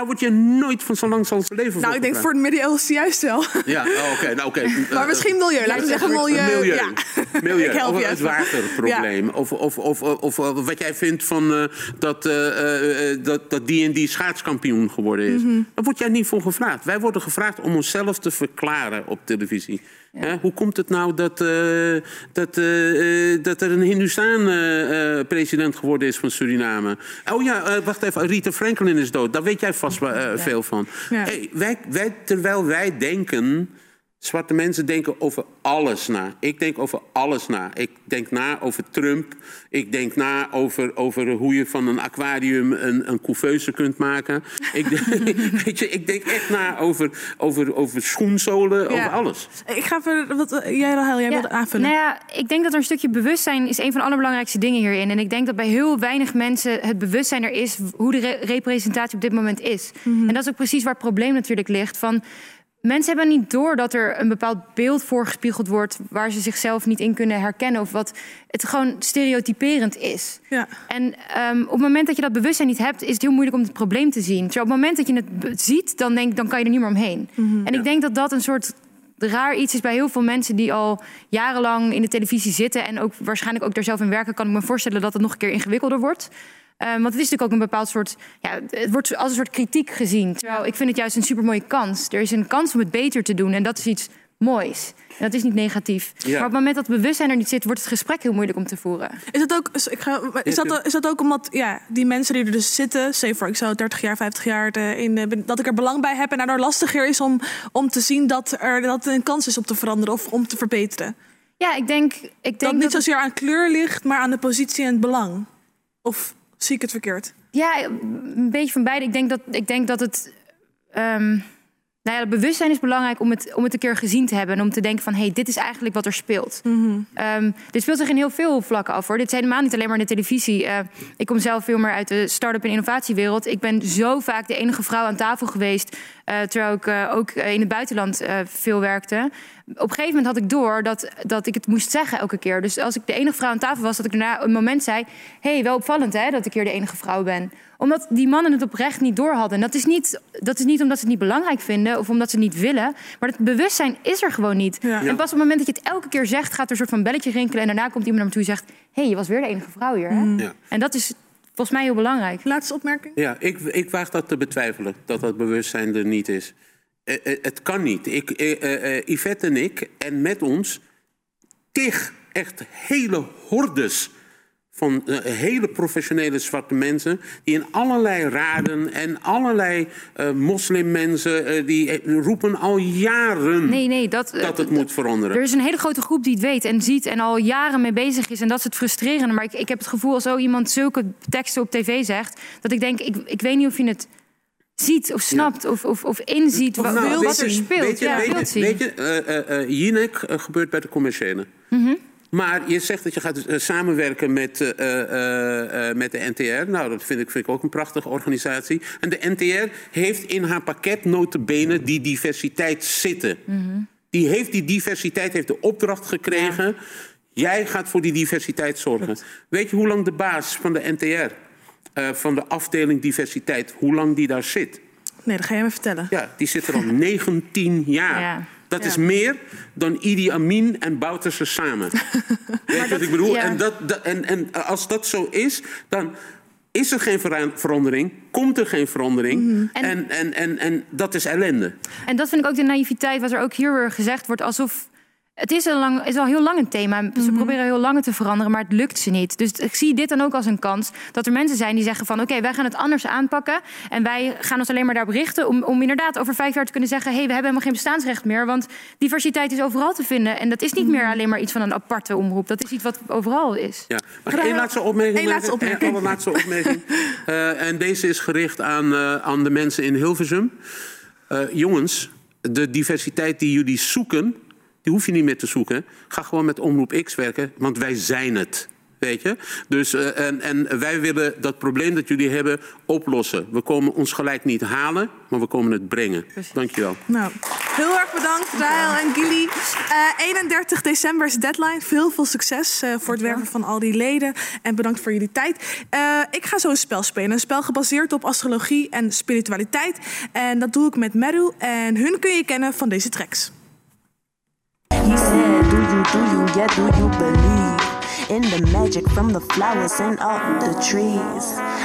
Daar word je nooit van zo lang zal leven Nou, ik denk voor het Midden-Oosten juist wel. Ja, oh, oké. nou, oké. Maar misschien milieu. Laten we zeggen milieu. Milieu. Ja. Milieu. Ik help of je het waterprobleem. Of, of, of, of, of wat jij vindt van eh, dat, eh, eh, eh, dat, dat die en die schaatskampioen geworden is. Mhm. Daar word jij niet voor gevraagd. Wij worden gevraagd om onszelf te verklaren op televisie. Hè, hoe komt het nou dat, eh, dat, eh, eh, dat er een Hindustan-president geworden is van Suriname? Oh ja, wacht even. Rita Franklin is dood. Daar weet jij vast wel, veel van. Ja. Hey, wij, wij, terwijl wij denken... Zwarte mensen denken over alles na. Ik denk over alles na. Ik denk na over Trump. Ik denk na over, over hoe je van een aquarium een, een couveuse kunt maken. Ik, denk- weet je, ik denk echt na over, over, over schoenzolen, over alles. Ik ga verder. Wat, eh, jij, Rahel, jij wilde aanvullen. Nou ja, ik denk dat er een stukje bewustzijn is een van de allerbelangrijkste dingen hierin. En ik denk dat bij heel weinig mensen het bewustzijn er is hoe de re- representatie op dit moment is. Mhm. En dat is ook precies waar het probleem natuurlijk ligt. Van, mensen hebben niet door dat er een bepaald beeld voorgespiegeld wordt waar ze zichzelf niet in kunnen herkennen. Of wat het gewoon stereotyperend is. Ja. En ehm, op het moment dat je dat bewustzijn niet hebt, is het heel moeilijk om het probleem te zien. Terwijl op het moment dat je het ziet, dan, denk, dan kan je er niet meer omheen. En ik denk dat dat een soort raar iets is bij heel veel mensen die al jarenlang in de televisie zitten en ook waarschijnlijk ook daar zelf in werken, kan ik me voorstellen dat het nog een keer ingewikkelder wordt. Ehm, want het is natuurlijk ook een bepaald soort, ja, het wordt als een soort kritiek gezien. Terwijl ik vind het juist een supermooie kans. Er is een kans om het beter te doen en dat is iets moois. En dat is niet negatief. Ja. Maar op het moment dat het bewustzijn er niet zit, wordt het gesprek heel moeilijk om te voeren. Is dat ook, is- ik ga, is dat, is dat ook omdat ja, die mensen die er dus zitten, zeg voor ik zou 30 jaar, 50 jaar de, in, de- dat ik er belang bij heb en daardoor lastiger is om, om te zien dat er dat er een kans is om te veranderen of om te verbeteren? Ja, ik denk, ik denk dat niet zozeer aan kleur ligt, maar aan de positie en het belang. Of zie ik het verkeerd? Ja, een beetje van beide. Ik denk dat, ik denk dat het. ehm, nou ja, bewustzijn is belangrijk om het, om het een keer gezien te hebben. En om te denken van, hé, hey, dit is eigenlijk wat er speelt. Ehm, dit speelt zich in heel veel vlakken af, hoor. Dit is helemaal niet alleen maar in de televisie. Eh, ik kom zelf veel meer uit de start-up en innovatiewereld. Ik ben zo vaak de enige vrouw aan tafel geweest... eh, terwijl ik eh, ook in het buitenland veel werkte. Op een gegeven moment had ik door dat, dat ik het moest zeggen elke keer. Dus als ik de enige vrouw aan tafel was, dat ik daarna een moment zei... hé, hey, wel opvallend hè, dat ik hier de enige vrouw ben omdat die mannen het oprecht niet door hadden. En dat is niet, dat is niet omdat ze het niet belangrijk vinden of omdat ze het niet willen. Maar het bewustzijn is er gewoon niet. En pas op het moment dat je het elke keer zegt, gaat er een soort van belletje rinkelen. En daarna komt iemand naar me toe en zegt: Hé, hey, je was weer de enige vrouw hier. Hè? Ja. En dat is volgens mij heel belangrijk. Laatste opmerking. Ja, ik, ik waag dat te betwijfelen, dat dat bewustzijn er niet is. Eh, eh, het kan niet. Ik, eh, Yvette en ik, en met ons, tig echt hele hordes van eh, hele professionele zwarte mensen... die in allerlei raden en allerlei eh, moslimmensen... eh, die roepen al jaren Nee, nee, dat, dat het moet veranderen. Er is een hele grote groep die het weet en ziet en al jaren mee bezig is. En dat is het frustrerende. Maar ik, ik heb het gevoel als zo iemand zulke teksten op tv zegt... dat ik denk, ik, ik weet niet of je het ziet of snapt of, of, of inziet wa- Nou, wat, er speelt. Weet je, ja, weet je, weet je Jinek gebeurt bij de commerciële. Mhm. Maar je zegt dat je gaat eh, samenwerken met, eh, eh, met de NTR. Nou, dat vind ik, vind ik ook een prachtige organisatie. En de NTR heeft in haar pakket notabene die diversiteit zitten. Die heeft die diversiteit, heeft de opdracht gekregen. Jij gaat voor die diversiteit zorgen. Weet je hoe lang de baas van de NTR, van de afdeling diversiteit, hoe lang die daar zit? Nee, dat ga jij me vertellen. Ja, die zit er al 19 jaar. Ja. Dat Ja. is meer dan Idi Amin en Bouterse samen. Weet je wat ik bedoel? ja. En, dat, dat- en, en als dat zo is, dan is er geen vera- verandering, komt er geen verandering. Mhm. En- En, en, en, en dat is ellende. En dat vind ik ook de naïviteit, wat er ook hier weer gezegd wordt, alsof. Het is al, lang, is al heel lang een thema. Ze proberen heel lang te veranderen, maar het lukt ze niet. Dus ik zie dit dan ook als een kans. Dat er mensen zijn die zeggen van... oké, wij gaan het anders aanpakken. En wij gaan ons alleen maar daarop richten... om, om inderdaad over vijf jaar te kunnen zeggen... hé, hey, we hebben helemaal geen bestaansrecht meer. Want diversiteit is overal te vinden. En dat is niet meer alleen maar iets van een aparte omroep. Dat is iets wat overal is. Ja. Mag ik één laatste opmerking Eén laatste opmerking. Eén allerlaatste opmerking. Eh, en deze is gericht aan, eh, aan de mensen in Hilversum. Eh, jongens, de diversiteit die jullie zoeken... die hoef je niet meer te zoeken. Ga gewoon met Omroep X werken, want wij zijn het. Weet je? Dus, eh, en, en wij willen dat probleem dat jullie hebben oplossen. We komen ons gelijk niet halen, maar we komen het brengen. Dankjewel. Nou, heel erg bedankt, Rael en Gilly. Eh 31 december is deadline. Veel, veel succes eh, voor het werven van al die leden. En bedankt voor jullie tijd. Ik ga zo een spel spelen. Een spel gebaseerd op astrologie en spiritualiteit. En dat doe ik met Meru. En hun kun je kennen van deze tracks. He said, Do you, do you, yeah, do you believe in the magic from the flowers and all the trees?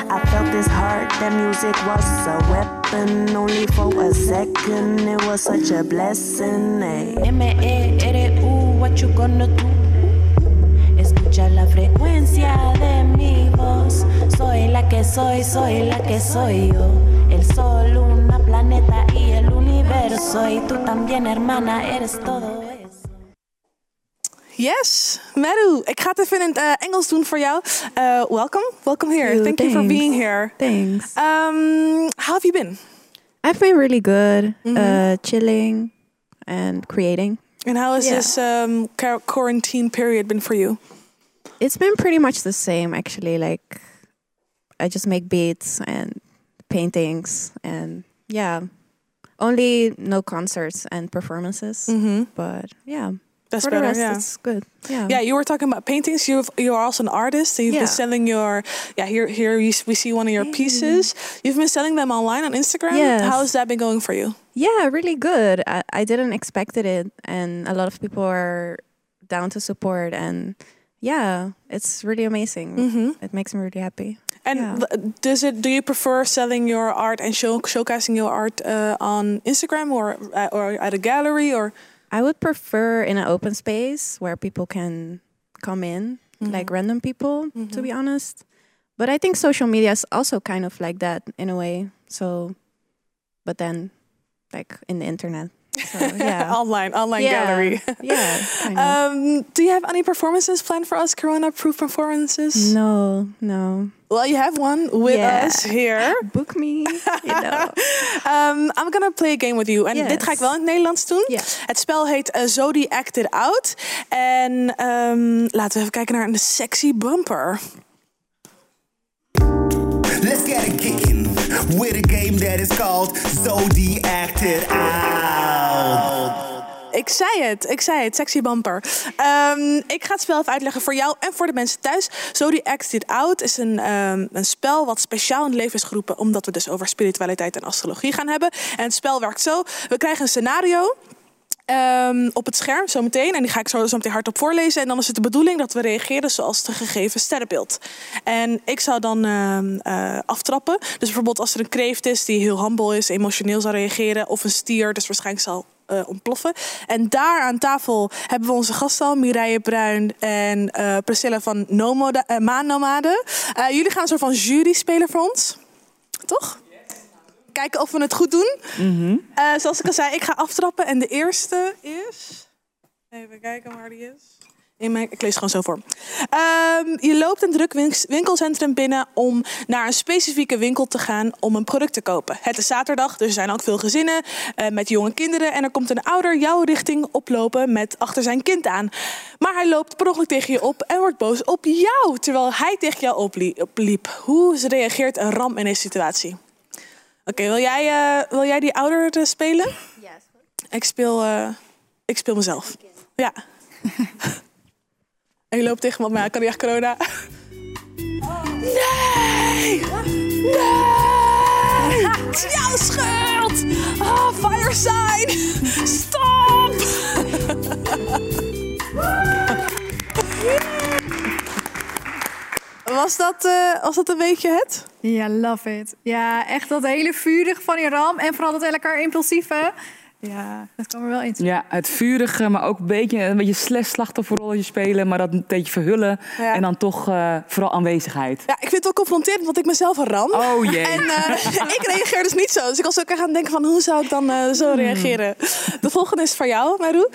I felt this heart, that music was a weapon. Only for a second, it was such a blessing. Ay. M-E-R-U, what you gonna do? Escucha la frecuencia de mi voz. Soy la que soy, soy la que soy yo. El sol, una planeta y el universo. Y tú también, hermana, eres todo. Yes, Meru. Ik ga het even in het eh, Engels doen voor jou. Uh, welcome. Welcome here. you, Thank you for being here. Thanks. Um, how have you been? I've been really good, Mhm. uh, chilling and creating. And how has Yeah. this um, quarantine period been for you? It's been pretty much the same, actually. Like, I just make beats and paintings, and yeah, only no concerts and performances. But yeah, Mm-hmm. That's for better, the rest, yeah. it's good. Yeah. Yeah, you were talking about paintings. You've, you are also an artist, and you've been selling your. Yeah, here, here we, we see one of your pieces. You've been selling them online on Instagram. Yes. How has that been going for you? Yeah, really good. I, I didn't expect it, and a lot of people are down to support, and yeah, it's really amazing. Mhm. It makes me really happy. And Yeah. does it? Do you prefer selling your art and show, showcasing your art uh, on Instagram or uh, or at a gallery or? I would prefer in an open space where people can come in, mm-hmm. like random people, to be mm-hmm. honest. But I think social media is also kind of like that in a way. So, but then, like in the internet. So, yeah. online, online Yeah. gallery. yeah. kind. Um, do you have any performances planned for us? Corona-proof performances? no, no. Well, you have one with Yeah. us here. Book me. You know. Um, I'm gonna play a game with you. En Yes. dit ga ik wel in het Nederlands doen. Ja. Het spel heet uh, Zodi Acted Out. En ehm, laten we even kijken naar een sexy bumper. Let's get it kicking with a game that is called Zodi Acted Out. Ik zei het, ik zei het, sexy bumper. Ehm, ik ga het spel even uitleggen voor jou en voor de mensen thuis. Zodi Acted Out is een, ehm, een spel wat speciaal in het leven is geroepen... omdat we dus over spiritualiteit en astrologie gaan hebben. En het spel werkt zo. We krijgen een scenario... ehm, op het scherm zometeen. En die ga ik zo, zo meteen hardop voorlezen. En dan is het de bedoeling dat we reageren zoals de gegeven sterrenbeeld. En ik zou dan ehm, eh, aftrappen. Dus bijvoorbeeld als er een kreeft is die heel humble is, emotioneel zal reageren. Of een stier, dus waarschijnlijk zal eh, ontploffen. En daar aan tafel hebben we onze gasten al, Mireille Bruin en eh, Priscilla van Nomode, eh, Maannomade. Jullie gaan een soort van jury spelen voor ons. Toch? Kijken of we het goed doen. Eh, zoals ik al zei, ik ga aftrappen. En de eerste is... Even kijken waar die is. In mijn, ik lees gewoon zo voor. Ehm, je loopt een druk wink- winkelcentrum binnen om naar een specifieke winkel te gaan om een product te kopen. Het is zaterdag, dus er zijn ook veel gezinnen eh, met jonge kinderen. En er komt een ouder jouw richting oplopen met achter zijn kind aan. Maar hij loopt per ongeluk tegen je op en wordt boos op jou, terwijl hij tegen jou oplie- opliep. Hoe reageert een ram in deze situatie? Oké, wil, jij, eh, wil jij die ouder spelen? Ja, Ik speel, eh, ik speel mezelf. Ja. en je loopt tegen me maar ja, kan niet echt corona. Nee! Nee! Het is jouw schuld! Oh, fire sign! Stop! Was dat, eh, was dat een beetje het? Ja, love it. Ja, echt dat hele vurige van die ram. En vooral dat lekker impulsieve. Ja, dat kan er wel in. Ja, het vurige, maar ook een beetje een beetje slash slachtofferrolletje spelen, maar dat een beetje verhullen Ja. en dan toch eh, vooral aanwezigheid. Ja, ik vind het wel confronterend, want ik mezelf een ram. Oh jee. En eh, ik reageer dus niet zo. Dus ik was ook aan het denken van hoe zou ik dan eh, zo reageren. De volgende is voor jou, Maru.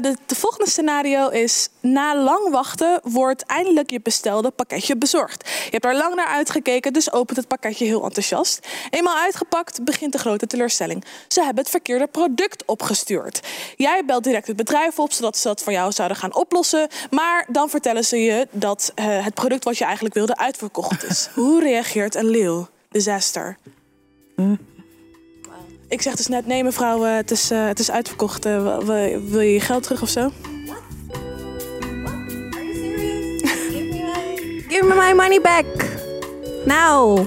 De, de volgende scenario is... Na lang wachten wordt eindelijk je bestelde pakketje bezorgd. Je hebt er lang naar uitgekeken, dus opent het pakketje heel enthousiast. Eenmaal uitgepakt begint de grote teleurstelling. Ze hebben het verkeerde product product opgestuurd. Jij belt direct het bedrijf op, zodat ze dat voor jou zouden gaan oplossen. Maar dan vertellen ze je dat eh, het product wat je eigenlijk wilde uitverkocht is. Hoe reageert een leeuw? Disaster. Ik zeg dus net, nee mevrouw, eh, het, is, eh, het is uitverkocht. Wil, wil- wil je je geld terug of zo? Give me my money back. Now.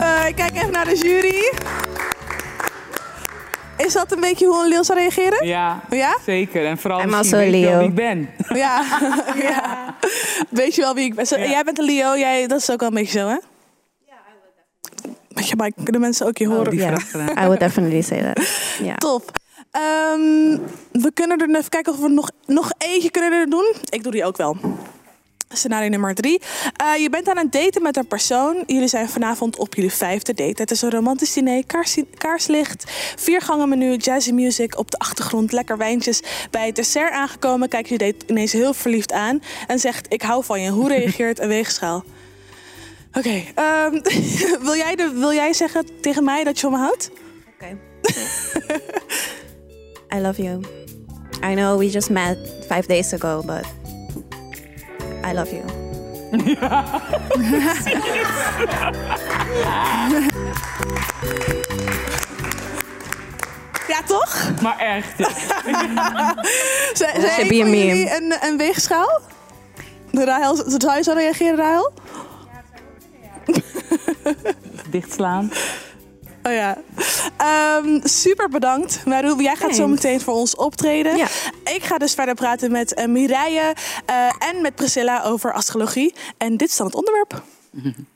Eh, ik kijk even naar de jury. Is dat een beetje hoe een leeuw zou reageren? Ja, Ja? zeker. En vooral I'm misschien also a weet je Leo. wie ik ben. Ja. ja. Weet je wel wie ik ben? Zo- Jij bent een Leo, jij, dat is ook wel een beetje zo, hè? Ja, maar kunnen mensen ook je horen? Yeah, I would definitely say that. Yeah. Top. Ehm, we kunnen er even kijken of we nog, nog eentje kunnen er doen. Ik doe die ook wel. Scenario nummer drie. Eh, je bent aan het daten met een persoon. Jullie zijn vanavond op jullie vijfde date. Het is een romantisch diner, kaars, kaarslicht, viergangen menu, jazzy music op de achtergrond, lekker wijntjes. Bij het dessert aangekomen kijkt je date ineens heel verliefd aan en zegt: Ik hou van je. Hoe reageert een weegschaal? Oké, ehm, wil, jij de, wil jij zeggen tegen mij dat je van me houdt? Oké. I love you. I know we just met five days ago, but I love you. Ja, toch? Maar echt. ja. Zijn jullie een, een weegschaal? De Rahel, zou je zo reageren, Rahel? Dichtslaan. Oh ja. Ehm, super bedankt. Maru, jij gaat Thanks. zo meteen voor ons optreden. Ja. Ik ga dus verder praten met uh, Mireille eh, en met Priscilla over astrologie. En dit is dan het onderwerp.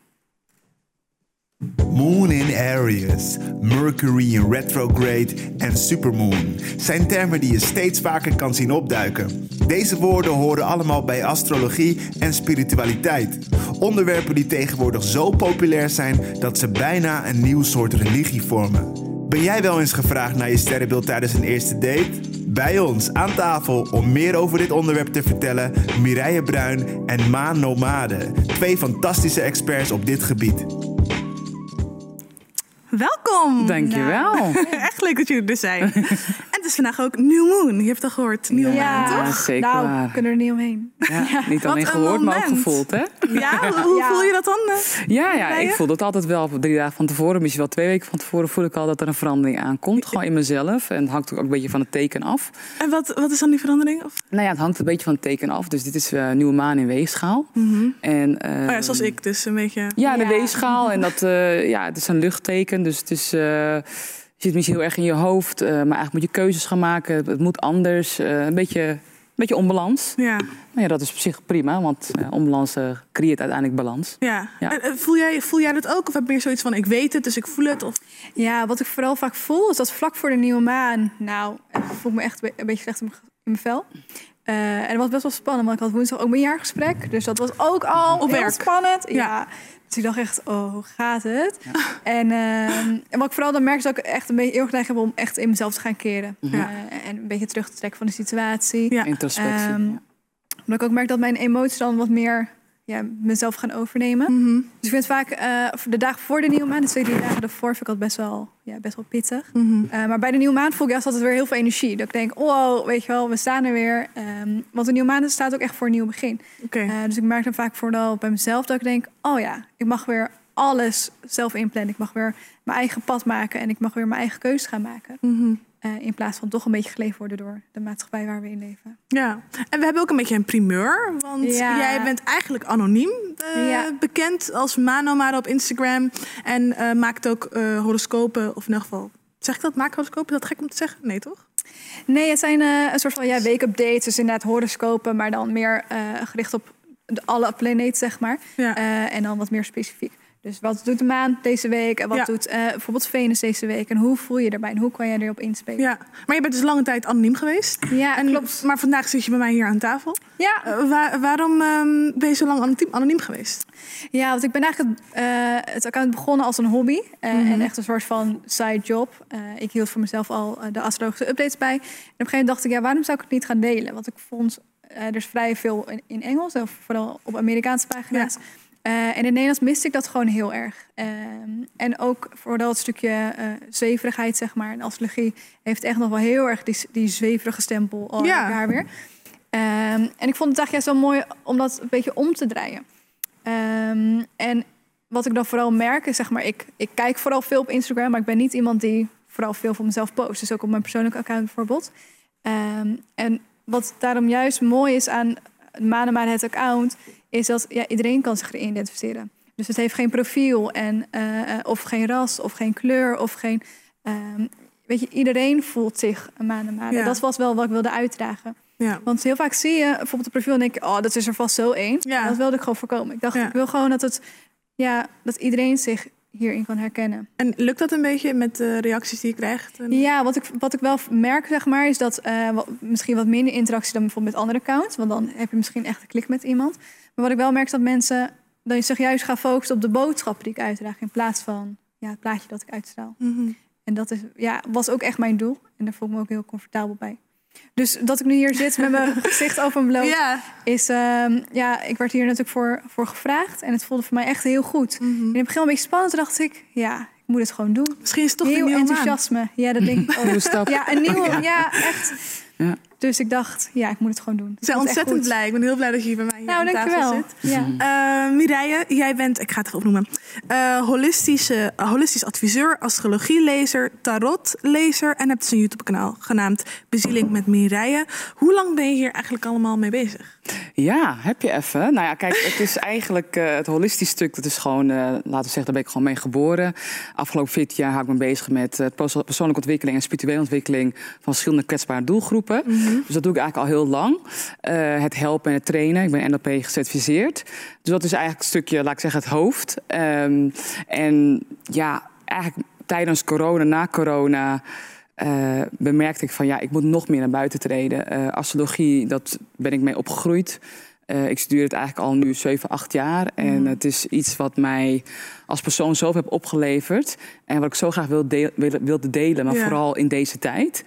Moon in Aries, Mercury in retrograde en supermoon zijn termen die je steeds vaker kan zien opduiken. Deze woorden horen allemaal bij astrologie en spiritualiteit. Onderwerpen die tegenwoordig zo populair zijn dat ze bijna een nieuw soort religie vormen. Ben jij wel eens gevraagd naar je sterrenbeeld tijdens een eerste date? Bij ons aan tafel om meer over dit onderwerp te vertellen, Mireille Bruin en Maan Nomade, twee fantastische experts op dit gebied. Welkom. Dankjewel. Echt leuk dat jullie er zijn. en is vandaag ook New Moon. Je hebt al gehoord. New Ja, Moon, Ja, toch? zeker nou, waar. we kunnen er niet omheen. Ja, niet alleen een gehoord, maar ook gevoeld, hè? Ja, hoe, voel je dat dan? eh? Ja, ja, ik voel dat altijd wel. Drie dagen van tevoren, misschien wel twee weken van tevoren, voel ik al dat er een verandering aankomt. Gewoon in mezelf. En het hangt ook een beetje van het teken af. En wat, wat is dan die verandering? Of? Nou ja, het hangt een beetje van het teken af. Dus dit is eh, nieuwe maan in weegschaal. En, eh, Oh ja, zoals ik dus een beetje. Ja, de Ja. weegschaal. En dat, eh, ja, het is een luchtteken. Dus het is, eh, zit misschien heel erg in je hoofd. eh, maar eigenlijk moet je keuzes gaan maken. Het moet anders. eh, een, beetje, een beetje onbalans. Ja. Nou ja, dat is op zich prima. Want eh, onbalans creëert uiteindelijk balans. ja. Ja. En, voel, jij, voel jij dat ook? Of heb je meer zoiets van, ik weet het, dus ik voel het? Of... Ja, wat ik vooral vaak voel is dat vlak voor de nieuwe maan... Nou, ik voel ik me echt een beetje slecht in mijn, vel. Eh, en dat was best wel spannend, want ik had woensdag ook mijn jaargesprek. Dus dat was ook al Op heel werk. spannend. Ja. Ja. Dus ik dacht echt, oh, hoe gaat het? En, ehm, en wat ik vooral dan merk is dat ik echt een beetje heel erg heb om echt in mezelf te gaan keren. Ja. Eh, en een beetje terug te trekken van de situatie. Ja. Introspectie. Ja. Omdat ik ook merk dat mijn emoties dan wat meer ja, mezelf gaan overnemen. Mhm. Dus ik vind het vaak eh, de dagen voor de nieuwe maan, de twee drie dagen daarvoor, vind ik dat best wel, ja, best wel pittig. Mhm. Eh, maar bij de nieuwe maan voel ik juist altijd weer heel veel energie. Dat ik denk, oh, weet je wel, we staan er weer. Ehm, want de nieuwe maan staat ook echt voor een nieuw begin. Eh, dus ik merk dan vaak vooral bij mezelf dat ik denk, oh ja, ik mag weer alles zelf inplannen. Ik mag weer mijn eigen pad maken en ik mag weer mijn eigen keuzes gaan maken. Mhm. Eh, in plaats van toch een beetje geleefd worden door de maatschappij waar we in leven. Ja, en we hebben ook een beetje een primeur. Want Ja. jij bent eigenlijk anoniem eh, Ja. bekend als Manomade op Instagram. En eh, maakt ook horoscopen, of in ieder geval... Zeg ik dat? Maak horoscopen? Is dat gek om te zeggen? Nee, toch? Nee, het zijn een soort van ja, weekupdates. Dus inderdaad horoscopen, maar dan meer gericht op de, alle planeten, zeg maar. Ja. En dan wat meer specifiek. Dus wat doet de maan deze week? En wat Ja. doet eh, bijvoorbeeld Venus deze week? En hoe voel je erbij? En hoe kan jij erop inspelen? Ja, maar je bent dus lange tijd anoniem geweest. Ja, En, klopt. Maar vandaag zit je bij mij hier aan tafel. Ja, Eh, waar- waarom ehm, ben je zo lang anoniem, anoniem geweest? Ja, want ik ben eigenlijk het, eh, het account begonnen als een hobby. Mhm. En echt een soort van side job. Ik hield voor mezelf al de astrologische updates bij. En op een gegeven moment dacht ik, ja, waarom zou ik het niet gaan delen? Want ik vond, er is vrij veel in, in Engels, of vooral op Amerikaanse pagina's. Eh, en in het Nederlands miste ik dat gewoon heel erg. Ehm, en ook vooral het stukje eh zweverigheid, zeg maar. En astrologie heeft echt nog wel heel erg die, die zweverige stempel al Ja. daar weer. Ehm, en ik vond het eigenlijk juist wel mooi om dat een beetje om te draaien. Ehm, en wat ik dan vooral merk is, zeg maar, ik, ik kijk vooral veel op Instagram, maar ik ben niet iemand die vooral veel van mezelf post. Dus ook op mijn persoonlijke account bijvoorbeeld. En wat daarom juist mooi is aan Manema het account, is dat ja, iedereen kan zich erin identificeren. Dus het heeft geen profiel en, eh, eh, of geen ras of geen kleur of geen. ehm, weet je, iedereen voelt zich een Manema. Ja. Dat was wel wat ik wilde uitdragen. Ja. Want heel vaak zie je bijvoorbeeld een profiel en denk je, oh, dat is er vast zo één. Ja. Dat wilde ik gewoon voorkomen. Ik dacht, ik wil gewoon dat het, ja, dat iedereen zich hierin kan herkennen. En lukt dat een beetje met de reacties die je krijgt? Ja, wat ik, wat ik wel merk, zeg maar, is dat eh, wat- misschien wat minder interactie dan bijvoorbeeld met andere accounts. Want dan heb je misschien echt een klik met iemand. Maar wat ik wel merk is dat mensen dat je zich juist gaan focussen op de boodschap die ik uitdraag. In plaats van ja, het plaatje dat ik uitstraal. Mhm. En dat is, ja, was ook echt mijn doel. En daar voel ik me ook heel comfortabel bij. Dus dat ik nu hier zit met mijn gezicht open bloot, Ja. is, ehm, ja, ik werd hier natuurlijk voor, voor gevraagd. En het voelde voor mij echt heel goed. Mhm. In het begin een beetje spannend, toen dacht ik, ja, ik moet het gewoon doen. Misschien is het toch heel een nieuwe maan. enthousiasme. Ja, dat denk ik ook. Nieuwe stap. Ja, een nieuwe, Ja. ja, echt. Ja. Dus ik dacht, ja, ik moet het gewoon doen. Ik echt ontzettend blij. Ik ben heel blij dat je hier bij mij hier Nou, aan tafel dankjewel. zit. Ja. Eh, Mireille, jij bent, ik ga het even opnoemen, eh, holistische, eh, holistisch adviseur, astrologielezer, tarotlezer en hebt dus een YouTube-kanaal genaamd Bezieling met Mireille. Hoe lang ben je hier eigenlijk allemaal mee bezig? Ja, heb je even. Nou ja, kijk, het is eigenlijk eh, het holistisch stuk. Dat is gewoon, eh, laten we zeggen, daar ben ik gewoon mee geboren. Afgelopen 14 jaar hou ik me bezig met eh, perso- persoonlijke ontwikkeling en spirituele ontwikkeling van verschillende kwetsbare doelgroepen. Dus dat doe ik eigenlijk al heel lang. Het helpen en het trainen. Ik ben NLP gecertificeerd. Dus dat is eigenlijk een stukje, laat ik zeggen, het hoofd. Ehm, en ja, eigenlijk tijdens corona, na corona. Eh, bemerkte ik van ja, ik moet nog meer naar buiten treden. Eh, astrologie, dat ben ik mee opgegroeid. Eh, ik studeer het eigenlijk al nu 7, 8 jaar. En het is iets wat mij als persoon zelf heb opgeleverd. En wat ik zo graag wil deel- wil- wilde delen, maar Ja. vooral in deze tijd.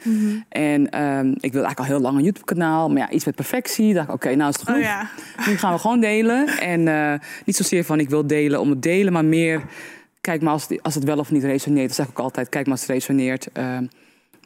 En ehm, ik wil eigenlijk al heel lang een YouTube-kanaal. Maar ja, iets met perfectie. dacht ik, oké, nou is het. Oh ja. Nu gaan we gewoon delen. En niet zozeer van ik wil delen om het delen, maar meer kijk maar als het, als het wel of niet resoneert. Dat zeg ik ook altijd, kijk maar als het resoneert. Eh, ik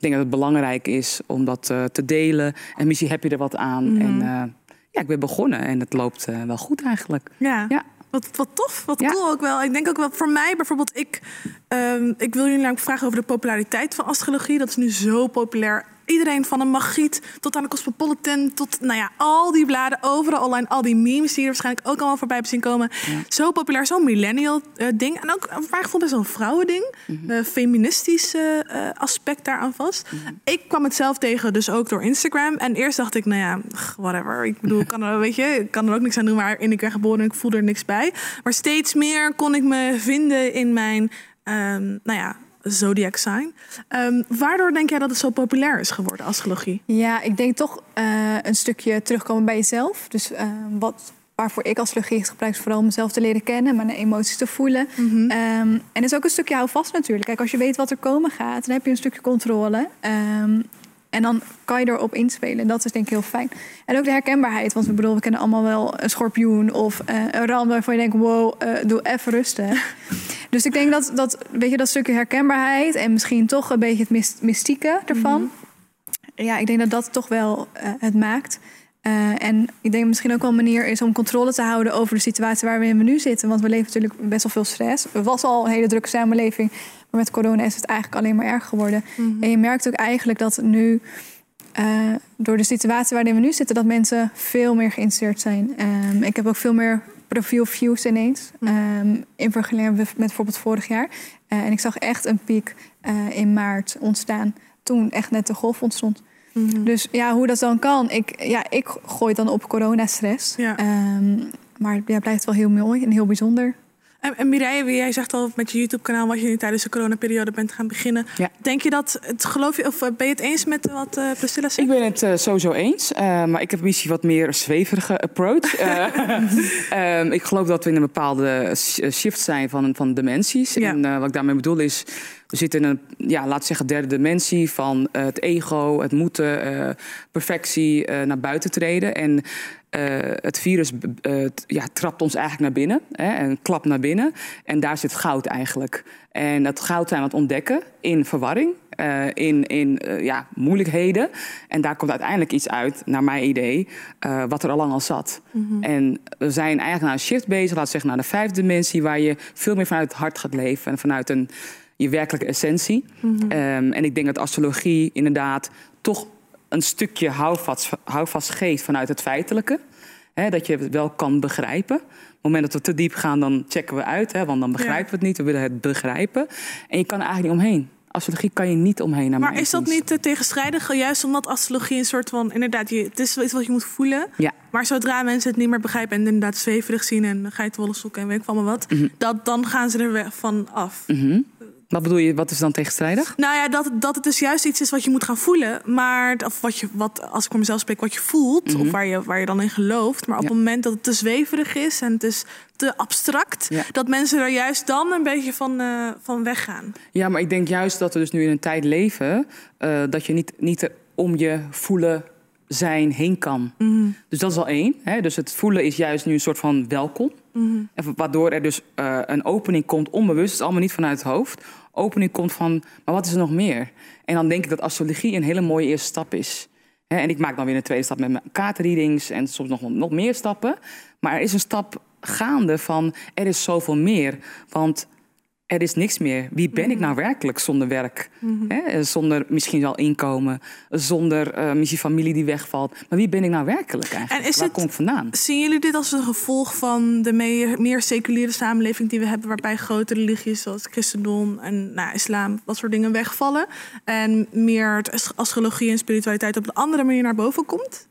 denk dat het belangrijk is om dat eh, te delen. En misschien heb je er wat aan. Mhm. En eh, ja, ik ben begonnen en het loopt eh, wel goed eigenlijk. Ja. Ja. Wat, wat tof, wat Ja. cool ook wel. Ik denk ook wel voor mij bijvoorbeeld, ik, ehm, ik wil jullie namelijk vragen over de populariteit van astrologie. Dat is nu zo populair. Iedereen van een magiet tot aan de Cosmopolitan, tot nou ja, al die bladen, overal online, al die memes die er waarschijnlijk ook allemaal voorbij hebt zien komen. Zo populair, zo'n millennial eh, ding. En ook voor mijn gevoel best wel een vrouwending. Eh, feministisch eh, eh, aspect daaraan vast. Ik kwam het zelf tegen, dus ook door Instagram. En eerst dacht ik, nou ja, whatever. Ik bedoel, ik kan er, weet je, ik kan er ook niks aan doen, maar in ik ben geboren en ik voel er niks bij. Maar steeds meer kon ik me vinden in mijn, ehm, nou ja, zodiac sign. Ehm, waardoor denk jij dat het zo populair is geworden, astrologie? Ja, ik denk toch eh, een stukje terugkomen bij jezelf. Dus eh, wat, waarvoor ik astrologie is gebruikt, is vooral om mezelf te leren kennen, mijn emoties te voelen. Ehm, en het is ook een stukje hou vast natuurlijk. Kijk, als je weet wat er komen gaat, dan heb je een stukje controle. Ehm, en dan kan je erop inspelen. En dat is denk ik heel fijn. En ook de herkenbaarheid. Want we bedoel, we kennen allemaal wel een schorpioen of eh, een ram waarvan je denkt, wow, eh, doe even rustig. dus ik denk dat, dat, weet je, dat stukje herkenbaarheid en misschien toch een beetje het myst- mystieke ervan ja, ik denk dat dat toch wel eh, het maakt. Eh, en ik denk misschien ook wel een manier is om controle te houden over de situatie waar we in nu zitten. Want we leven natuurlijk best wel veel stress. Het was al een hele drukke samenleving. Maar met corona is het eigenlijk alleen maar erg geworden. En je merkt ook eigenlijk dat nu, eh, door de situatie waarin we nu zitten, dat mensen veel meer geïnteresseerd zijn. Ehm, ik heb ook veel meer profielviews ineens. ehm, in vergelijking met bijvoorbeeld vorig jaar. Eh, en ik zag echt een piek eh, in maart ontstaan. Toen echt net de golf ontstond. Dus ja, hoe dat dan kan. Ik, ja, ik gooi dan op coronastress. Ja. Ehm, maar ja, het blijft wel heel mooi en heel bijzonder. En, en Mireille, jij zegt al met je YouTube-kanaal wat je nu tijdens de coronaperiode bent gaan beginnen. Ja. Denk je dat, het, geloof je, of eh, ben je het eens met wat eh Priscilla zegt? Ik ben het eh, sowieso eens, eh, maar ik heb misschien wat meer zweverige approach. Eh, ehm, ik geloof dat we in een bepaalde sh- eh, shift zijn van, van dimensies. Ja. En eh, wat ik daarmee bedoel is, we zitten in een, ja, we zeggen, derde dimensie van eh, het ego, het moeten, eh, perfectie, eh, naar buiten treden. En het virus ja, trapt ons eigenlijk naar binnen. Hè, een klap naar binnen. En daar zit goud eigenlijk. En dat goud zijn we aan het ontdekken in verwarring. in in ja, moeilijkheden. En daar komt uiteindelijk iets uit, naar mijn idee, wat er al lang al zat. Mhm. En we zijn eigenlijk naar een shift bezig, laten we zeggen naar de vijfde dimensie, waar je veel meer vanuit het hart gaat leven en vanuit een, je werkelijke essentie. Mhm. Ehm, en ik denk dat astrologie inderdaad toch een stukje houvast, houvast geeft vanuit het feitelijke. Hè, dat je het wel kan begrijpen. Op het moment dat we te diep gaan, dan checken we uit. Hè, want dan begrijpen we het niet. We willen het begrijpen. En je kan er eigenlijk niet omheen. Astrologie kan je niet omheen. Naar Maar is dat niet eh, tegenstrijdig? Juist omdat astrologie een soort van... Inderdaad, je, het is iets wat je moet voelen. Ja. Maar zodra mensen het niet meer begrijpen... en inderdaad zweverig zien en geitenwolle sokken en weet ik van maar wat... Mhm. dat, dan gaan ze er van af. Mhm. Wat bedoel je, wat is dan tegenstrijdig? Nou ja, dat, dat het dus juist iets is wat je moet gaan voelen. Maar of wat je, wat, als ik voor mezelf spreek, wat je voelt. Mhm. Of waar je, waar je dan in gelooft. Maar op het moment dat het te zweverig is en het is te abstract. Ja. Dat mensen er juist dan een beetje van, eh, van weggaan. Ja, maar ik denk juist dat we dus nu in een tijd leven... eh, dat je niet, niet om je voelen zijn heen kan. Mhm. Dus dat is al één. Hè? Dus het voelen is juist nu een soort van welkom. Mhm. En Waardoor er dus eh, een opening komt, onbewust, het is allemaal niet vanuit het hoofd. Opening komt van, maar wat is er nog meer? En dan denk ik dat astrologie een hele mooie eerste stap is. En ik maak dan weer een tweede stap met mijn kaartreadings en soms nog, nog meer stappen. Maar er is een stap gaande van, er is zoveel meer. Want er is niks meer. Wie ben ik nou werkelijk zonder werk? Mhm. Hè? Zonder misschien wel inkomen, zonder eh, misschien familie die wegvalt. Maar wie ben ik nou werkelijk eigenlijk? En is Waar het- kom ik vandaan? Zien jullie dit als een gevolg van de meer, meer seculiere samenleving die we hebben, waarbij grote religies zoals christendom en nou, islam, dat soort dingen wegvallen? En meer astrologie en spiritualiteit op een andere manier naar boven komt?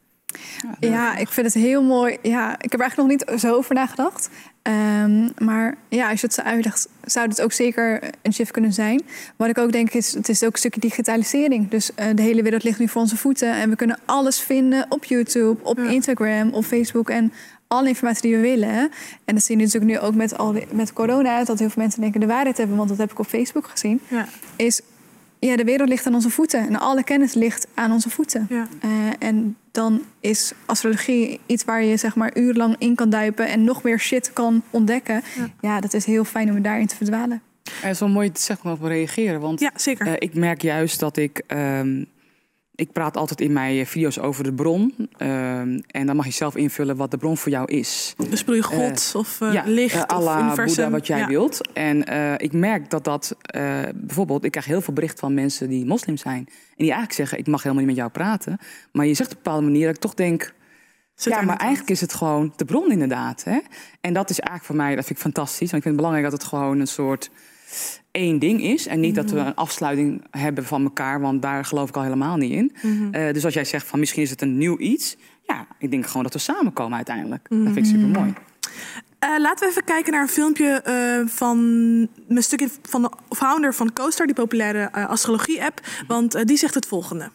Ja, ik vind het heel mooi. Ja, ik heb er eigenlijk nog niet zo over nagedacht. Ehm, maar ja, als je het zo uitlegt, zou het ook zeker een shift kunnen zijn. Wat ik ook denk is, het is ook een stukje digitalisering. Dus eh, de hele wereld ligt nu voor onze voeten. En we kunnen alles vinden op YouTube, op Instagram, op Facebook. En alle informatie die we willen. En dat zie je natuurlijk nu ook met, al die- met corona. Dat heel veel mensen denken de waarheid hebben. Want dat heb ik op Facebook gezien. Ja. Is ja, de wereld ligt aan onze voeten. En alle kennis ligt aan onze voeten. Ja. Eh, en dan is astrologie iets waar je zeg maar urenlang in kan duiken en nog meer shit kan ontdekken. Ja, dat is heel fijn om daarin te verdwalen. En het is wel mooi je zegt op reageren. Want ja, zeker. eh, ik merk juist dat ik. ehm, ik praat altijd in mijn video's over de bron. ehm, en dan mag je zelf invullen wat de bron voor jou is. Dus bedoel je God Eh, of eh, ja, licht eh, of Allah, universum? Boeddha, wat jij Ja. wilt. En eh, ik merk dat dat eh, bijvoorbeeld, ik krijg heel veel berichten van mensen die moslim zijn. En die eigenlijk zeggen, ik mag helemaal niet met jou praten. Maar je zegt op een bepaalde manier dat ik toch denk. Zit ja, maar eigenlijk is het gewoon de bron inderdaad. Hè? En dat is eigenlijk voor mij, dat vind ik fantastisch. Want ik vind het belangrijk dat het gewoon een soort één ding is. En niet dat we Mhm. een afsluiting hebben van elkaar, want daar geloof ik al helemaal niet in. Mhm. Eh, dus als jij zegt van misschien is het een nieuw iets. Ja, ik denk gewoon dat we samenkomen uiteindelijk. Dat vind ik Mhm. super mooi. Eh, laten we even kijken naar een filmpje eh, van een stukje van de founder van CoStar, die populaire astrologie-app. Want eh, die zegt het volgende.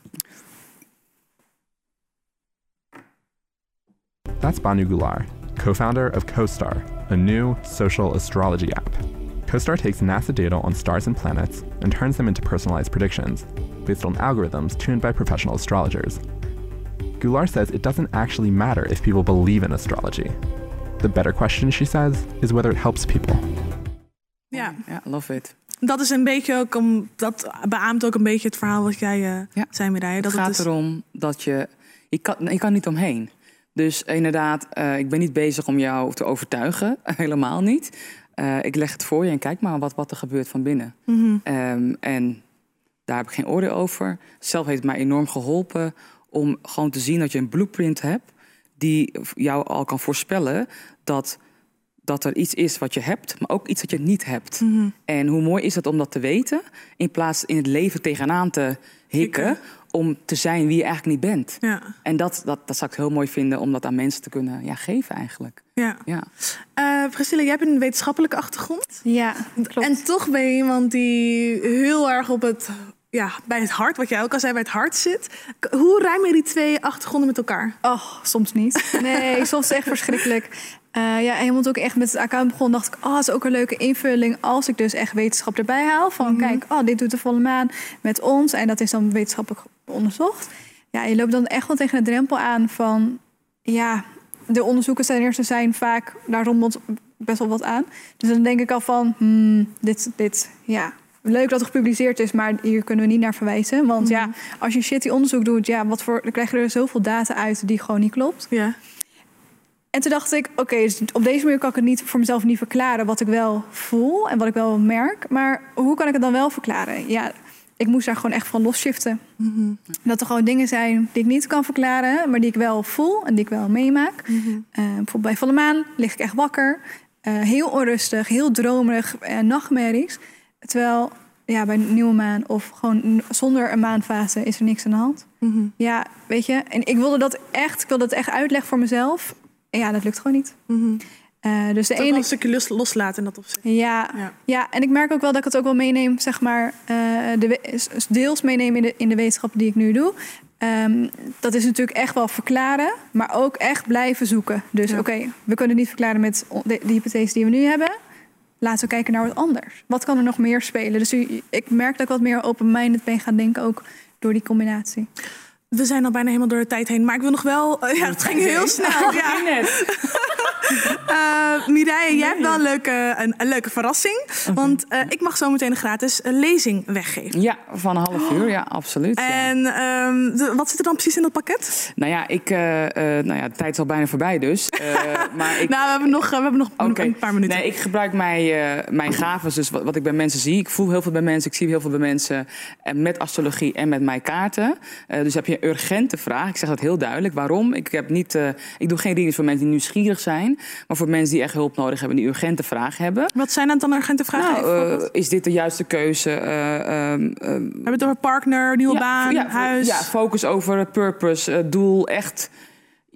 That's Banu Gular, co founder of CoStar, a new social astrology app. CoStar takes NASA data on stars and planets and turns them into personalized predictions based on algorithms tuned by professional astrologers. Gular says it doesn't actually matter if people believe in astrology. The better question, she says, is whether it helps people. Ja. Ja, love it. Dat is een beetje ook om, dat beaamt ook een beetje het verhaal wat jij eh zei, Mireille. Dat het gaat het dus- erom dat je... Je kan, je kan niet omheen. Dus inderdaad, eh, ik ben niet bezig om jou te overtuigen. Helemaal niet. Eh, ik leg het voor je en kijk maar wat, wat er gebeurt van binnen. Mhm. Ehm, en daar heb ik geen oordeel over. Zelf heeft het mij enorm geholpen om gewoon te zien dat je een blueprint hebt... die jou al kan voorspellen dat, dat er iets is wat je hebt... maar ook iets dat je niet hebt. Mhm. En hoe mooi is het om dat te weten... in plaats in het leven tegenaan te hikken... om te zijn wie je eigenlijk niet bent. Ja. En dat, dat, dat zou ik heel mooi vinden om dat aan mensen te kunnen ja, geven eigenlijk. Ja. Ja. Eh, Priscilla, jij hebt een wetenschappelijke achtergrond. Ja, klopt. En toch ben je iemand die heel erg op het, ja, bij het hart, wat jij ook al zei, bij het hart zit. Hoe rijmen die twee achtergronden met elkaar? Oh, soms niet. Nee, soms echt verschrikkelijk. Eh, ja, en je moet ook echt met het account begonnen. dacht ik, oh, dat is ook een leuke invulling als ik dus echt wetenschap erbij haal. Van kijk, oh, dit doet de volle maan met ons. En dat is dan wetenschappelijk onderzocht. Ja, je loopt dan echt wel tegen de drempel aan van, ja, de onderzoeken ten eerste zijn vaak, daar rommelt best wel wat aan. Dus dan denk ik al van, hmm, dit, dit, ja, leuk dat het gepubliceerd is, maar hier kunnen we niet naar verwijzen. Want ja, als je shitty onderzoek doet, ja, wat voor, dan krijg je er zoveel data uit die gewoon niet klopt. Ja. En toen dacht ik, oké, dus op deze manier kan ik het niet voor mezelf niet verklaren wat ik wel voel en wat ik wel merk. Maar hoe kan ik het dan wel verklaren? Ja, ik moest daar gewoon echt van losshiften. Dat er gewoon dingen zijn die ik niet kan verklaren, maar die ik wel voel en die ik wel meemaak. Eh, bijvoorbeeld bij volle maan lig ik echt wakker. eh, heel onrustig, heel dromerig, uh, nachtmerries. Terwijl ja, bij een nieuwe maan of gewoon zonder een maanfase is er niks aan de hand. Ja, weet je. En ik wilde dat echt, ik wilde dat echt uitleggen voor mezelf. En ja, dat lukt gewoon niet. Eh, dus de ene een stukje los, loslaten in dat opzicht. ja, ja. en ik merk ook wel dat ik het ook wel meeneem, zeg maar, eh, de, deels meeneem in de, in de wetenschap die ik nu doe. Ehm, dat is natuurlijk echt wel verklaren, maar ook echt blijven zoeken. Dus oké, we kunnen het niet verklaren met de hypothese die we nu hebben. Laten we kijken naar wat anders. Wat kan er nog meer spelen? Dus u- ik merk dat ik wat meer open-minded ben gaan denken, ook door die combinatie. We zijn al bijna helemaal door de tijd heen. Maar ik wil nog wel... ja, het ging heel snel. Ja. Eh Mireille, jij hebt wel een leuke, een, een leuke verrassing. Want eh, ik mag zo meteen een gratis eh, lezing weggeven. Ja, van een half uur, ja, absoluut. ja. En ehm, de- wat zit er dan precies in dat pakket? Nou ja, ik, eh, nou ja, de tijd is al bijna voorbij dus. Maar ik, Nou, we hebben nog, we hebben nog een paar minuten. Nee, ik gebruik mijn, mijn gaven, dus wat, wat ik bij mensen zie. Ik voel heel veel bij mensen, ik zie heel veel bij mensen eh, met astrologie en met mijn kaarten. Dus heb je een urgente vraag. Ik zeg dat heel duidelijk. Waarom? Ik, heb niet, ik doe geen readings voor mensen die nieuwsgierig zijn, maar voor mensen die echt hulp nodig hebben, die urgente vraag hebben. Wat zijn dat dan urgente vragen? Nou, eh, is dit de juiste keuze? Ehm, ehm, we hebben het over partner, nieuwe baan, ja, huis. Ja, focus over purpose, eh, doel, echt.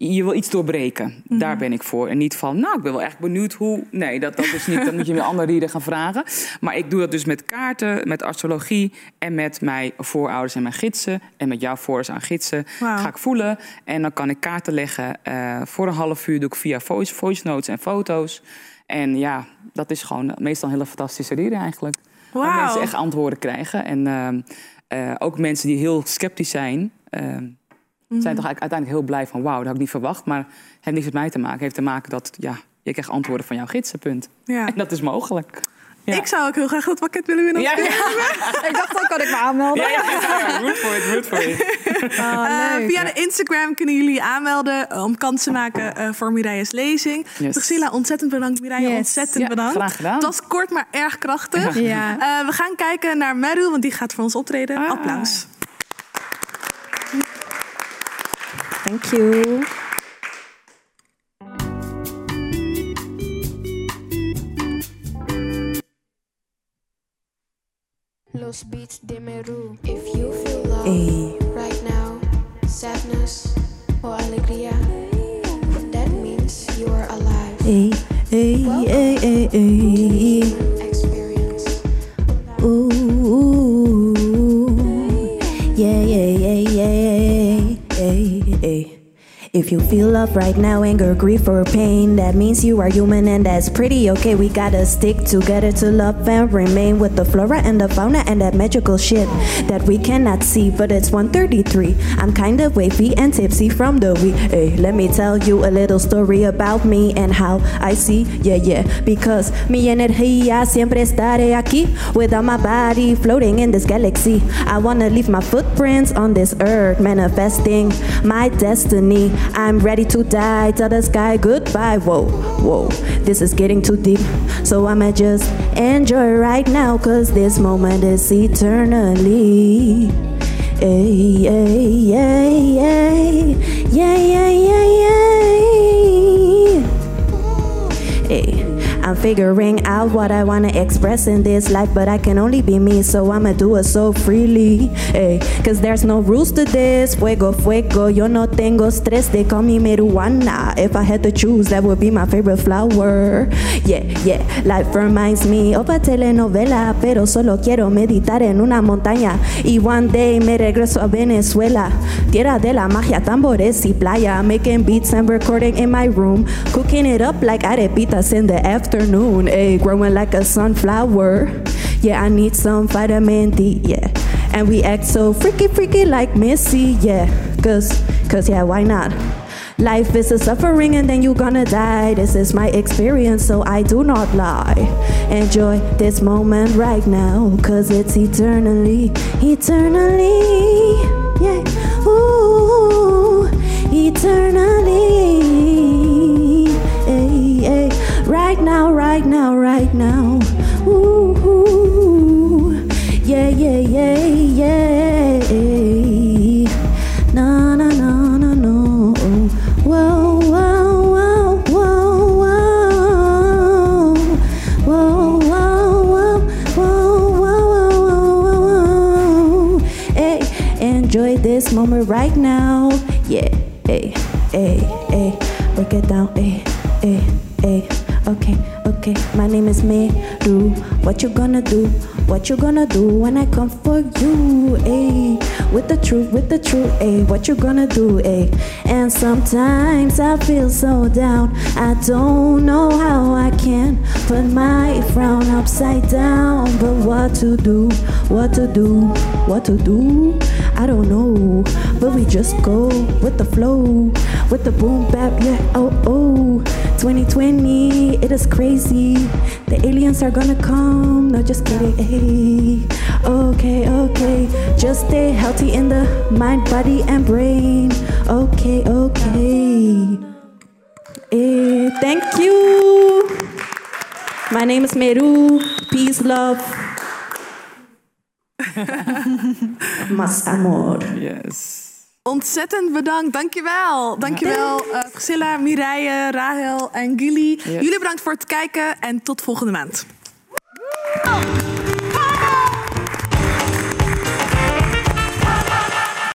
Je wil iets doorbreken. Mhm. Daar ben ik voor. En niet van, nou, ik ben wel echt benieuwd hoe. Nee, dat, dat is niet. Dan moet je met andere rieden gaan vragen. Maar ik doe dat dus met kaarten, met astrologie en met mijn voorouders en mijn gidsen. En met jouw voorouders en gidsen ga ik voelen. En dan kan ik kaarten leggen. Eh, voor een half uur doe ik via voice, voice notes en foto's. En ja, dat is gewoon meestal een hele fantastische reden eigenlijk. Waar Wauw. mensen echt antwoorden krijgen. En ehm, eh, ook mensen die heel sceptisch zijn, Mhm. zijn toch eigenlijk uiteindelijk heel blij van... wauw, dat had ik niet verwacht. Maar het heeft niks met mij te maken. Het heeft te maken dat ja, je krijgt antwoorden van jouw gidsen, punt. Ja. En dat is mogelijk. Ik zou ook heel graag dat pakket willen winnen. Ja, ja. ik dacht, dan kan ik me aanmelden. Ja, it, root for it. Eh, leuk. via de Instagram kunnen jullie je aanmelden eh, om kans te maken eh, voor Mireille's lezing. Yes. Priscilla, ontzettend bedankt. Mireille, Yes. ontzettend Ja, bedankt. graag gedaan. Het was kort, maar erg krachtig. Ja. Eh, we gaan kijken naar Meru, want die gaat voor ons optreden. Ah. Applaus. Thank you. Los beats de Meru. If you feel love Hey. right now, sadness or alegria, that means you are alive. Hey, hey, hey, hey, hey. If you feel love right now, anger, grief, or pain, that means you are human and that's pretty okay. We gotta stick together to love and remain with the flora and the fauna and that magical shit that we cannot see. But it's 133. I'm kinda wavy and tipsy from the week. Hey, let me tell you a little story about me and how I see. Yeah, yeah. Because mi energía siempre estaré aquí without my body floating in this galaxy. I wanna leave my footprints on this earth, manifesting my destiny. I'm ready to die. Tell the sky goodbye. Whoa, whoa. This is getting too deep. So I'ma just enjoy right now, cause this moment is eternally. Ay, ay, ay, ay. Yeah, yeah, yeah, yeah. Ay. I'm figuring out what I wanna express in this life, but I can only be me, so I'ma do it so freely. Ay. Cause there's no rules to this. Fuego, fuego. Yo no tengo stress. They call me marijuana. If I had to choose, that would be my favorite flower. Yeah, yeah. Life reminds me of a telenovela, pero solo quiero meditar en una montaña. Y one day me regreso a Venezuela, tierra de la magia, tambores y playa. Making beats and recording in my room, cooking it up like arepitas in the afternoon. Ay, eh, growing like a sunflower. Yeah, I need some vitamin D. Yeah. And we act so freaky, freaky like Missy. Yeah. Cause, cause yeah, why not? Life is a suffering and then you're gonna die. This is my experience, so I do not lie. Enjoy this moment right now, cause it's eternally, eternally, yeah, ooh, eternally, right now, right now, ooh, yeah, yeah, yeah, yeah. Na na na na no. Whoa, whoa, whoa. Whoa, whoa, whoa, whoa, whoa, whoa, whoa, whoa. Hey, enjoy this moment right now. Yeah, hey, hey, hey. Break it down, hey, hey, name is Do What you gonna do? What you gonna do when I come for you? Ayy, with the truth, with the truth. Ayy, what you gonna do? Ayy, and sometimes I feel so down. I don't know how I can put my frown upside down. But what to do? What to do? What to do? I don't know. But we just go with the flow, with the boom bap. Yeah, oh oh. 2020, it is crazy. The aliens are gonna come. No, just kidding. Hey, okay, okay. Just stay healthy in the mind, body, and brain. Okay, okay. Eh, thank you. My name is Meru. Peace, love. Mas amor. Yes. Ontzettend bedankt, dankjewel. Dankjewel uh, Priscilla, Mireille, Rahel en Gilly. Jullie bedankt voor het kijken en tot volgende maand.